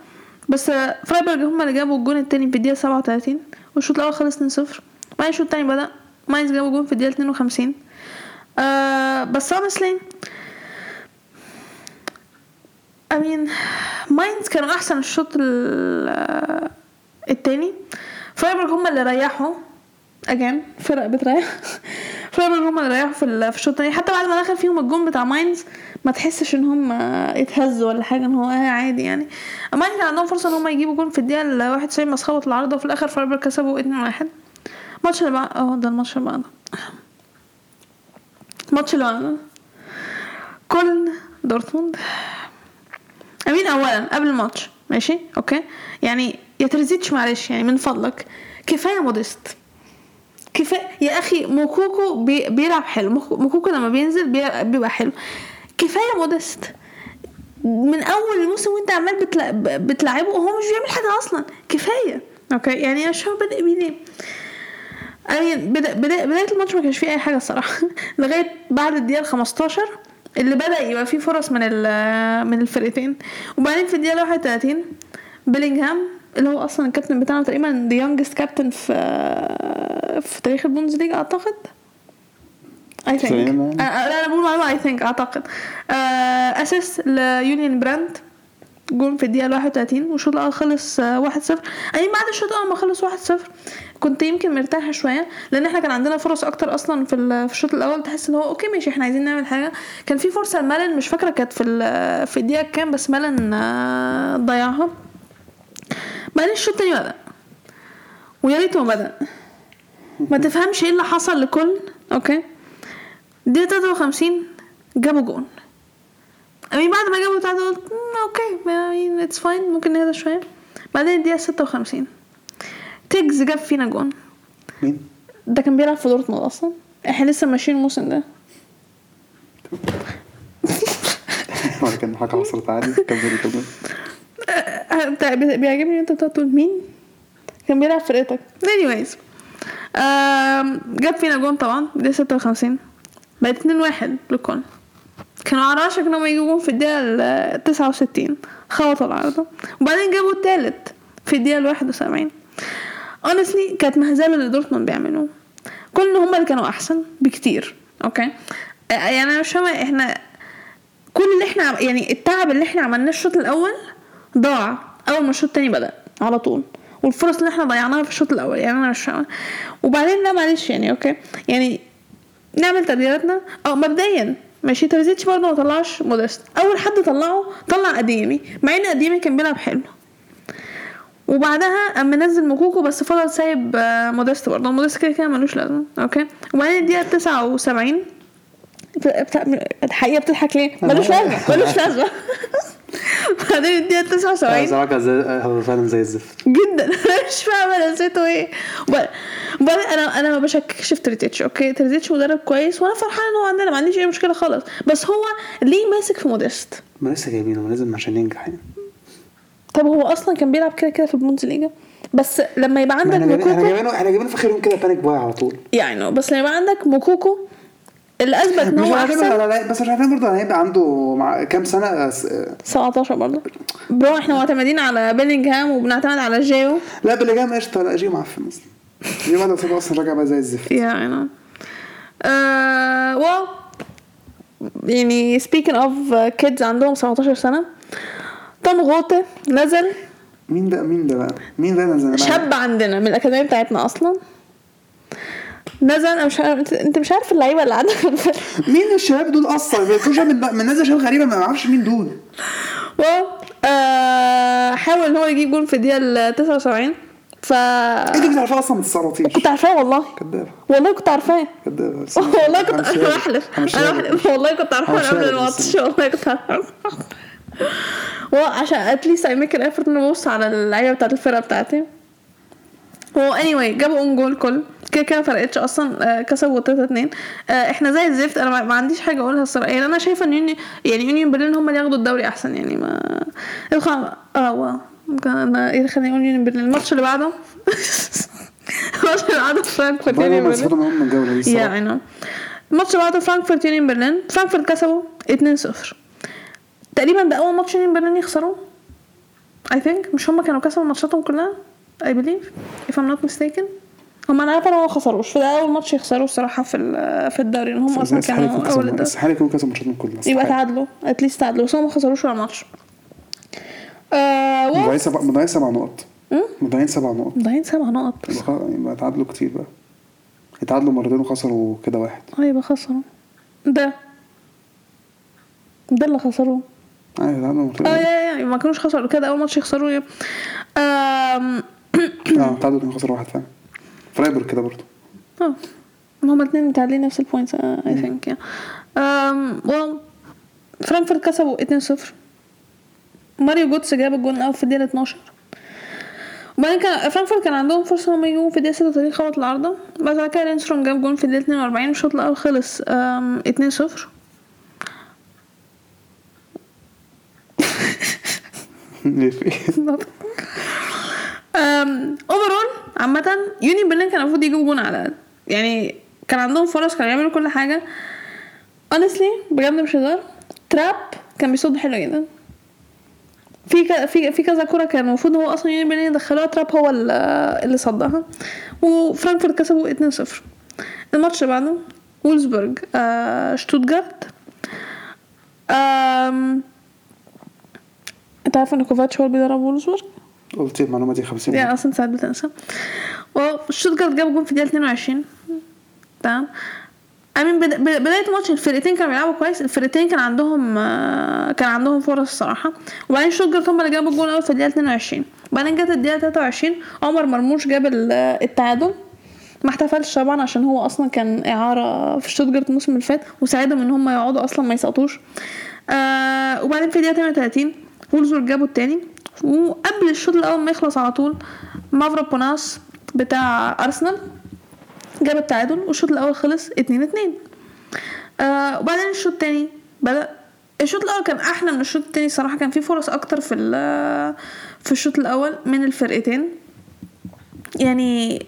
[SPEAKER 1] بس فرايبورج هم اللي جابوا الجون التاني في الدقيقة 37 والشوط الأول خلص 2-0 بعدين الشوط التاني بدأ ماينز جابوا جون في الدقيقة 52 آه بس honestly I mean ماينز كانوا أحسن الشوط ال- التاني. فرايبورج هم اللي ريحوا. again فرق بتريح. (laughs) فرايبورج هم اللي ريحوا في ال- في الشوط التاني. حتى بعد ما دخل فيهم الجون بتاع ماينز ما تحسش إن هم اتهزوا ولا حاجة إن هو آه عادي يعني. ماينز كان عندهم فرصة إن هم يجيبوا جون في الدقيقة ال 91 بس خبط العارضه وفي الآخر فرايبورج كسبوا 2 1 الماتش اللي بعد آه ده الماتش اللي بعده. الماتش اللي بعده. كولن دورتموند. I mean اولا قبل الماتش ماشي؟ okay؟ يعني يا ترزيتش معلش يعني من فضلك كفاية مودست كفاية يا أخي موكوكو بي بيلعب حلو. موكو- موكوكو لما بينزل بي- بيبقى حلو. كفاية مودست من أول الموسم وأنت عمال بتلا... بتلعبه وهو مش بيعمل حاجة أصلا. كفاية. okay؟ يعني هو بادئ بيه ليه؟ يعني بدا بدا بداية الماتش ما كانش فيه أي حاجة الصراحة. (laughs) لغاية بعد الدقيقة 15 اللي بدأ يبقى فيه فرص من ال- من الفرقتين. وبعدين في الدقيقة 31 بيلينغهام اللي هو أصلا الكابتن بتاعنا تقريبا the youngest captain في في تاريخ البوندسليجا أعتقد؟
[SPEAKER 2] I
[SPEAKER 1] think أنا بقول معلومة I think أعتقد. assist ليوليان براندت. جون في الدقيقة 31 والشوط الأول خلص آه، 1-0 يعني بعد الشوط الأول ما خلص 1-0 كنت يمكن مرتاحة شوية لأن إحنا كان عندنا فرص أكتر أصلا في ال- في الشوط الأول. تحس إن هو okay ماشي إحنا عايزين نعمل حاجة. كان في فرصة لمالن مش فاكرة كانت في في الدقيقة كام بس مالن آه، ضيعها. بعدين الشوط التاني بدأ. ويا ريته بدأ. ما تفهمش إيه اللي حصل لكولن okay. دقيقة 53 جابوا جون. I mean بعد ما جابوا تعادل قلت "مم، okay يعني it's fine ممكن نهدى شوية. بعدين الدقيقة 56 تيجز جاب فينا جون.
[SPEAKER 2] مين؟
[SPEAKER 1] ده كان بيلعب في دورتموند أصلا. إحنا لسه ماشيين الموسم ده. (laughs)
[SPEAKER 2] كان حاجة حصلت عادي. كملي كملي (laughs)
[SPEAKER 1] انت بيعجبني إن أنت تقعد تقول مين؟ كان بيلعب فرقتك. Anyways آم، جاب فينا جون طبعا دي 56 بقت 2 1 لكولن كانوا على وشك انهم يجيبوا جون في الدقيقة ال 69 خبطوا العارضة وبعدين جابوا التالت في الدقيقة ال 71 honestly كانت مهزلة اللي دورتموند بيعملوه. كولن هما اللي كانوا أحسن بكتير. Okay؟ يعني أنا مش فاهمة إحنا كل اللي إحنا يعني التعب اللي إحنا عملناه الشوط الأول ضاع. أول ما الشوط التاني بدأ على طول. والفرص اللي إحنا ضيعناها في الشوط الأول يعني أنا مش فاهمة. وبعدين لا معلش يعني okay؟ يعني نعمل تغييراتنا. آه مبدئيا ماشي ترزيتش برضه ما طلعش موديست أول حد طلعه طلع أديمي مع إن أديمي كان بيلعب حلو. وبعدها قام منزل موكوكو بس فضل سايب آه، موديست برضه. موديست كده كده ملوش لازمة okay؟ وبعدين الدقيقة 79 بتاع الحقيقة بتضحك ليه؟ ملوش لازمة ملوش لازمة. (laughs) بعدين الدقيقه 79
[SPEAKER 2] صراحة زي هو فعلا زي الزفت.
[SPEAKER 1] جدا. (laughs) أنا مش فاهمة نسيته إيه. وب- وبعدين أنا أنا ما بشككش في ترزيتش okay؟ ترزيتش مدرب كويس وأنا فرحانه إن هو عندنا ما عنديش أي مشكلة خالص. بس هو ليه ماسك في موديست؟
[SPEAKER 2] ما لسه جايبينه لازم عشان ينجح يعني.
[SPEAKER 1] طب هو أصلا كان بيلعب كده كده في البوندسليجا بس لما يبقى عندك
[SPEAKER 2] جايبينه إحنا
[SPEAKER 1] موكوكو
[SPEAKER 2] جايبينه إحنا جايبينه في آخر يوم كده panic buy على طول.
[SPEAKER 1] يعني بس لما يبقى عندك موكوكو اللي اثبت ان هو
[SPEAKER 2] أحسن. بس مش عارفين برضه هيبقى عنده مع كام سنة أس-
[SPEAKER 1] 17 برضه. Bro إحنا معتمدين على بيلينغهام وبنعتمد على جيو.
[SPEAKER 2] لا بيلينجهام قشطة لا جيو معفن أصلا. جيو بعد ما أصلا راجع بقى زي الزفت.
[SPEAKER 1] Know. Uh, well, يعني of uh, kids عندهم 17 سنة توم غوته نزل.
[SPEAKER 2] مين ده مين ده بقى؟ مين ده نزل؟
[SPEAKER 1] شاب عندنا من الأكاديمية بتاعتنا أصلا. نزل أنا مش عارف أنت مش عارف اللعيبة اللي عندك في
[SPEAKER 2] مين الشباب دول أصلا؟ من من نازل شباب غريبة ما أعرفش مين دول.
[SPEAKER 1] well, uh, حاول إن هو يجيب جول في الدقيقة ال 79 ف
[SPEAKER 2] انت كنت عارفها أصلا ما تتصرفيش
[SPEAKER 1] كنت عارفاه والله.
[SPEAKER 2] كدابة.
[SPEAKER 1] والله كنت عارفاه.
[SPEAKER 2] كدابة (laughs)
[SPEAKER 1] والله كنت
[SPEAKER 2] أنا.
[SPEAKER 1] بحلف أنا والله كنت
[SPEAKER 2] همشيها
[SPEAKER 1] قبل الماتش. والله كنت عارفه وعشان at least I make ال effort ان أبص على اللعيبة بتاعت الفرقة بتاعتي. هو anyway جابوا own goal كولن كده كده فرقتش أصلا آه، كسبوا 3 2 إحنا زي الزفت أنا ما- عنديش حاجة أقولها الصراحة. يعني أنا شايفة إن يوني يعني يونيون برلين هم اللي ياخدوا الدوري أحسن يعني ما الخم... آه واو. ممكن أنا إيه اللي خلاني أقول يونيون برلين الماتش اللي بعده؟ (laughs) الماتش اللي بعده فرانكفورت يونيون برلين
[SPEAKER 2] الجولة دي
[SPEAKER 1] الصراحة. الماتش اللي بعده فرانكفورت يونيون برلين فرانكفورت كسبوا 2-0 تقريبا ده أول ماتش يونيون برلين يخسروه؟ I think مش هم كانوا كسبوا ماتشاتهم كلها؟ I believe if I'm not mistaken. هم أنا عارفة إن هم ما خسروش فده أول ماتش يخسروه الصراحة في ال- في الدوري إن هم
[SPEAKER 2] أصلا
[SPEAKER 1] كانوا
[SPEAKER 2] أول
[SPEAKER 1] الدوري
[SPEAKER 2] استحاله يكون كسبوا ماتشاتهم كلها
[SPEAKER 1] يبقى. تعادلوا اتليست تعادلوا بس هم ما خسروش ولا ماتش. آه و-
[SPEAKER 2] مضيعين سبع مضيعين سبع نقط. مضيعين سبع نقط.
[SPEAKER 1] مضيعين سبع نقط.
[SPEAKER 2] يبقى تعادلوا كتير بقى. اتعادلوا مرتين وخسروا كده واحد.
[SPEAKER 1] آه يبقى خسروا. ده. ده اللي خسروه.
[SPEAKER 2] أيوه اتعادلوا مرتين.
[SPEAKER 1] آه يا يا ما كانوش خسروا كده أول ماتش يخسروه يا- آم،
[SPEAKER 2] آه تعادلوا اتنين خسروا واحد فعلا. فرايبورغ كده برضه.
[SPEAKER 1] آه. هما اتنين متعادلين نفس ال points I think well فرانكفورت كسبوا 2-0 ماريو جوتسه جاب الجول الأول في الدقيقة 12 وبعدين كان فرانكفورت كان عندهم فرصة انهم يجيبوا في الدقيقة 36 خبط العارضة. بعد كده ليندستروم جاب جول في الدقيقة 42 والشوط الأول خلص آم، 2-0 (laughs)
[SPEAKER 2] ليه في إيه؟ (laughs)
[SPEAKER 1] Overall عامة يونيون برلين كان المفروض يجيبوا جون على الأقل. يعني كان عندهم فرص كانوا يعملوا كل حاجة. Honestly بجد مش هزار. تراب كان بيصد حلو جدا. في ك... في في كذا كرة كان المفروض هو أصلا يونيون برلين يدخلوها تراب هو ال- اللي صدها. وفرانكفورت كسبوا 2-0 الماتش اللي بعده وولفسبورج آه شتوتجارت آم... انت عارف إن كوفاتش هو اللي بيدرب وولفسبورج؟
[SPEAKER 2] قلت المعلومة دي 50
[SPEAKER 1] يعني أصلا ساعات بتنسى. وشتوتجارت جاب جون في الدقيقه 22 تمام. I mean بدا- بدا- بدايه الماتش الفرقتين كانوا بيلعبوا كويس. الفرقتين كان عندهم آه، كان عندهم فرص الصراحة. وبعدين شتوتجارت هم اللي جابوا الجون الأول في الدقيقه 22 وبعدين جت الدقيقة 23 عمر مرموش جاب ال- التعادل. ما احتفلش طبعا عشان هو أصلا كان إعارة في شتوتجارت الموسم اللي فات وساعدهم إن هم يقعدوا أصلا ما يسقطوش. آه وبعدين في الدقيقه 38 وولفسبورج جابوا التاني. وقبل الشوط الأول ما يخلص على طول مافروبانوس بتاع أرسنال جاب التعادل والشوط الأول خلص 2 2 آه وبعدين الشوط التاني بدأ الشوط الأول كان أحلى من الشوط التاني الصراحه كان في فرص أكتر في في الشوط الأول من الفرقتين. يعني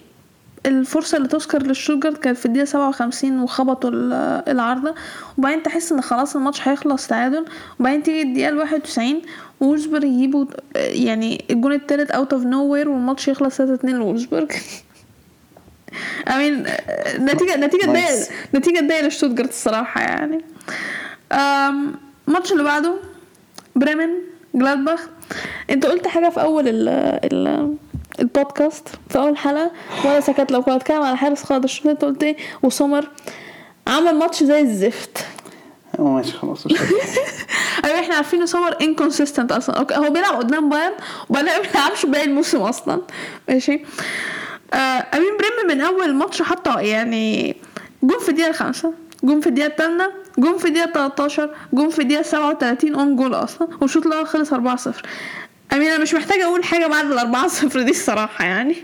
[SPEAKER 1] الفرصة اللي تذكر لشتوتجارت كانت في الدقيقة سبعة وخمسين وخبطوا ال- العارضة وبعدين تحس إن خلاص الماتش هيخلص تعادل وبعدين تيجي الدقيقة الواحد وتسعين وولفسبورج يجيبوا يعني الجون التالت out of nowhere والماتش يخلص تلاتة اتنين لوولفسبورج I mean نتيجة نتيجة تضايق. نتيجة تضايق لشتوتجارت الصراحة يعني. الماتش اللي بعده بريمن جلادباخ. أنت قلت حاجة في أول ال ال البودكاست في أول حلقة. وأنا سكت لو كنت بتكلم على حارس خالد الشوط أنت قلت إيه؟ وسمر عمل ماتش زي الزفت.
[SPEAKER 2] ماشي خلاص. (laughs)
[SPEAKER 1] أيوه إحنا عارفين إن سمر inconsistent أصلا. Okay هو بيلعب قدام بايرن وبعدين ما بيلعبش باقي الموسم أصلا. ماشي. آه I mean بريمن من أول ماتش حتى يعني جون في الدقيقة الخامسة جون في الدقيقة الثامنة جون في الدقيقة 13 جون في الدقيقة 37 own goal أصلا والشوط الأول خلص 4-0 I mean أنا مش محتاجة أقول حاجة بعد ال 4 0 دي الصراحة يعني.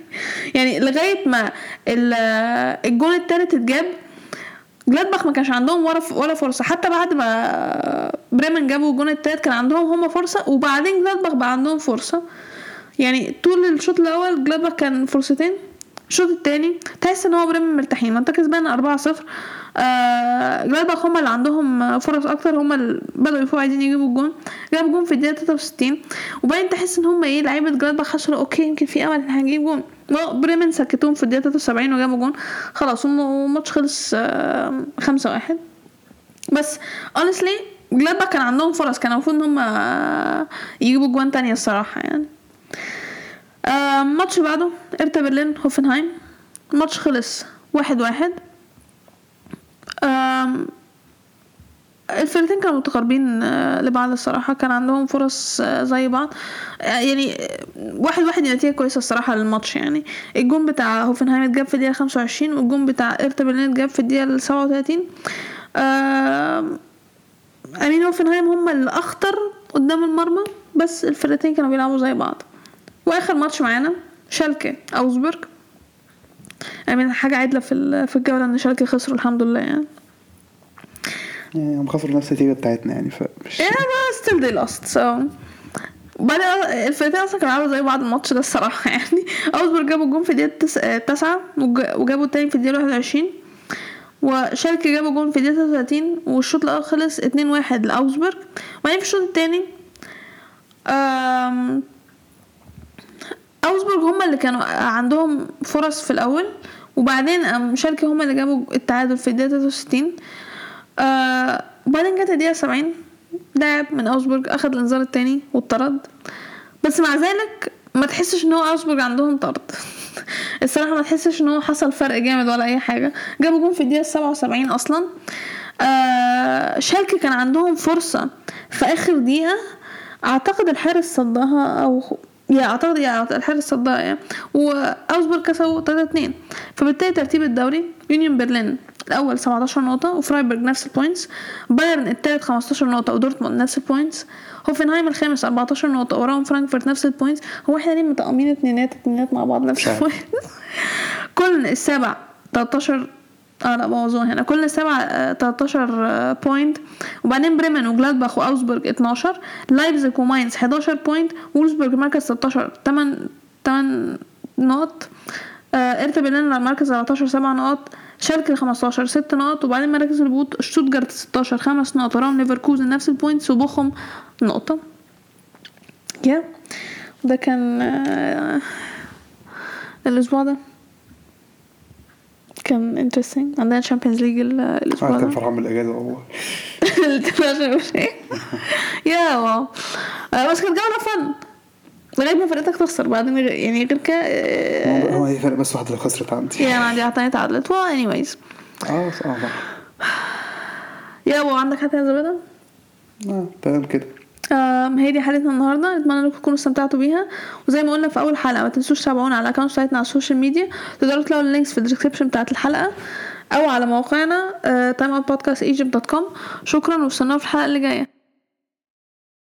[SPEAKER 1] يعني لغاية ما ال- الجون الثالث اتجاب جلادباخ ما كانش عندهم ولا فرصة. حتى بعد ما بريمن جابوا الجون التالت كان عندهم هما فرصة وبعدين جلادباخ بقى عندهم فرصة. يعني طول الشوط الأول جلادباخ كان فرصتين الشوط التاني تحس إن هو بريمن مرتاحين. ما انت كسبان 4 0 آه جلادباخ هما اللي عندهم فرص أكتر هما اللي بدأوا يفوقوا عايزين يجيبوا الجون. جابوا جون في الدقيقة 63 وبعدين تحس إن هما إيه لعيبة جلادباخ حصلوا okay يمكن في أمل إن هنجيب جون. بريمن سكتوهم في الدقيقة 73 وجابوا جون. خلاص والماتش خلص آه، خمسة واحد. بس honestly جلادباخ كان عندهم فرص. كان المفروض إن هم آه، يجيبوا جوان تانية الصراحة يعني. آه، الماتش اللي بعده إرتا برلين هوفنهايم. الماتش خلص واحد واحد. الفرقتين كانوا متقاربين آه، لبعض الصراحة. كان عندهم فرص آه، زي بعض. آه، يعني واحد واحد دي نتيجة كويسة الصراحة للماتش يعني. الجون بتاع هوفنهايم اتجاب في الدقيقة خمسة وعشرين والجون بتاع إرتا برلين اتجاب في الدقيقة سبعة وتلاتين. أمين هوفنهايم هم اللي أخطر قدام المرمى بس الفرقتين كانوا بيلعبوا زي بعض. وآخر ماتش معانا شالكة أوزبرج أمين حاجة عدلة في في الجولة إن شالكة خسروا الحمد لله يعني.
[SPEAKER 2] يعني هم خسروا نفس النتيجة بتاعتنا يعني فمش
[SPEAKER 1] Yeah, but still they lost so. بعدين الفرقتين أصلا كانوا عاملوا زي بعض الماتش ده الصراحة (laughs) يعني. اوزبورج جابوا الجون في التاسعة وج- وجابوا التاني في الدقيقة واحد وعشرين. وشالكة جابوا جون في الدقيقة 33 والشوط الأول خلص اتنين واحد لأوزبورج وبعدين في الشوط التاني آم، اوزبورج هما اللي كانوا عندهم فرص في الأول وبعدين قام شالكة هما اللي جابوا التعادل في الدقيقة 63 آه وبعدين جت الدقيقة 70 لاعب من اوزبورج اخد الإنذار التاني واتطرد. بس مع ذلك ما تحسش إن هو اوزبورج عندهم طرد. (laughs) الصراحة ما تحسش إن هو حصل فرق جامد ولا أي حاجة. جابوا جون في الدقيقة 77 أصلا. آه شالكة كان عندهم فرصة في آخر دقيقة. أعتقد الحارس صدها أو يا اعتقد يا الحارس صدها يعني واوزبورج كسبوا 3 2 فبالتالي ترتيب الدوري يونيون برلين الأول 17 نقطة وفرايبورج نفس ال points بايرن التالت 15 نقطة ودورتموند نفس ال points هوفنهايم الخامس 14 نقطة وراهم فرانكفورت نفس ال points هو إحنا ليه متقسمين اتنينات اتنينات مع بعض نفس.
[SPEAKER 2] ال
[SPEAKER 1] points (laughs) كل السابع 13 آه لا بوظوها هنا كل سبعة آه، 13 آه، point وبعدين بريمن وجلادباخ واوزبورج 12 لايبزيج وماينز 11 points وولزبورج مركز 16 8 8 نقط. آه ارتا برلين على المركز 14 7 نقط. شالكة 15 6 نقط. وبعدين مراكز الهبوط شتوتجارت 16 5 نقط. وراهم ليفركوزن نفس ال points وبوخم نقطة. يا ده كان آه الأسبوع ده. كان interesting عندنا Champions League الأسبوع
[SPEAKER 2] أنا
[SPEAKER 1] ده.
[SPEAKER 2] كان فرحان بالأجازة والله. (laughs)
[SPEAKER 1] yeah wow. آه، بس كانت جولة fun لغاية ما فرقتك تخسر. بعدين يعني غير كده
[SPEAKER 2] هو هي فرق بس واحدة اللي خسرت عندي.
[SPEAKER 1] يعني عندي عطاني تعادلت. Well anyways.
[SPEAKER 2] آه آه
[SPEAKER 1] يا واو عندك حاجة زيادة؟
[SPEAKER 2] آه تمام كده.
[SPEAKER 1] هي دي حلقتنا النهارده. نتمنى إنكم تكونوا استمتعتوا بيها. وزي ما قلنا في أول حلقة ما تنسوش تتابعونا على ال account بتاعتنا على ال social media تقدروا تلاقوا ال links في ال description بتاعت الحلقة أو على موقعنا timeoutpodcastegypt.com شكرا واستنونا في الحلقة اللي جاية.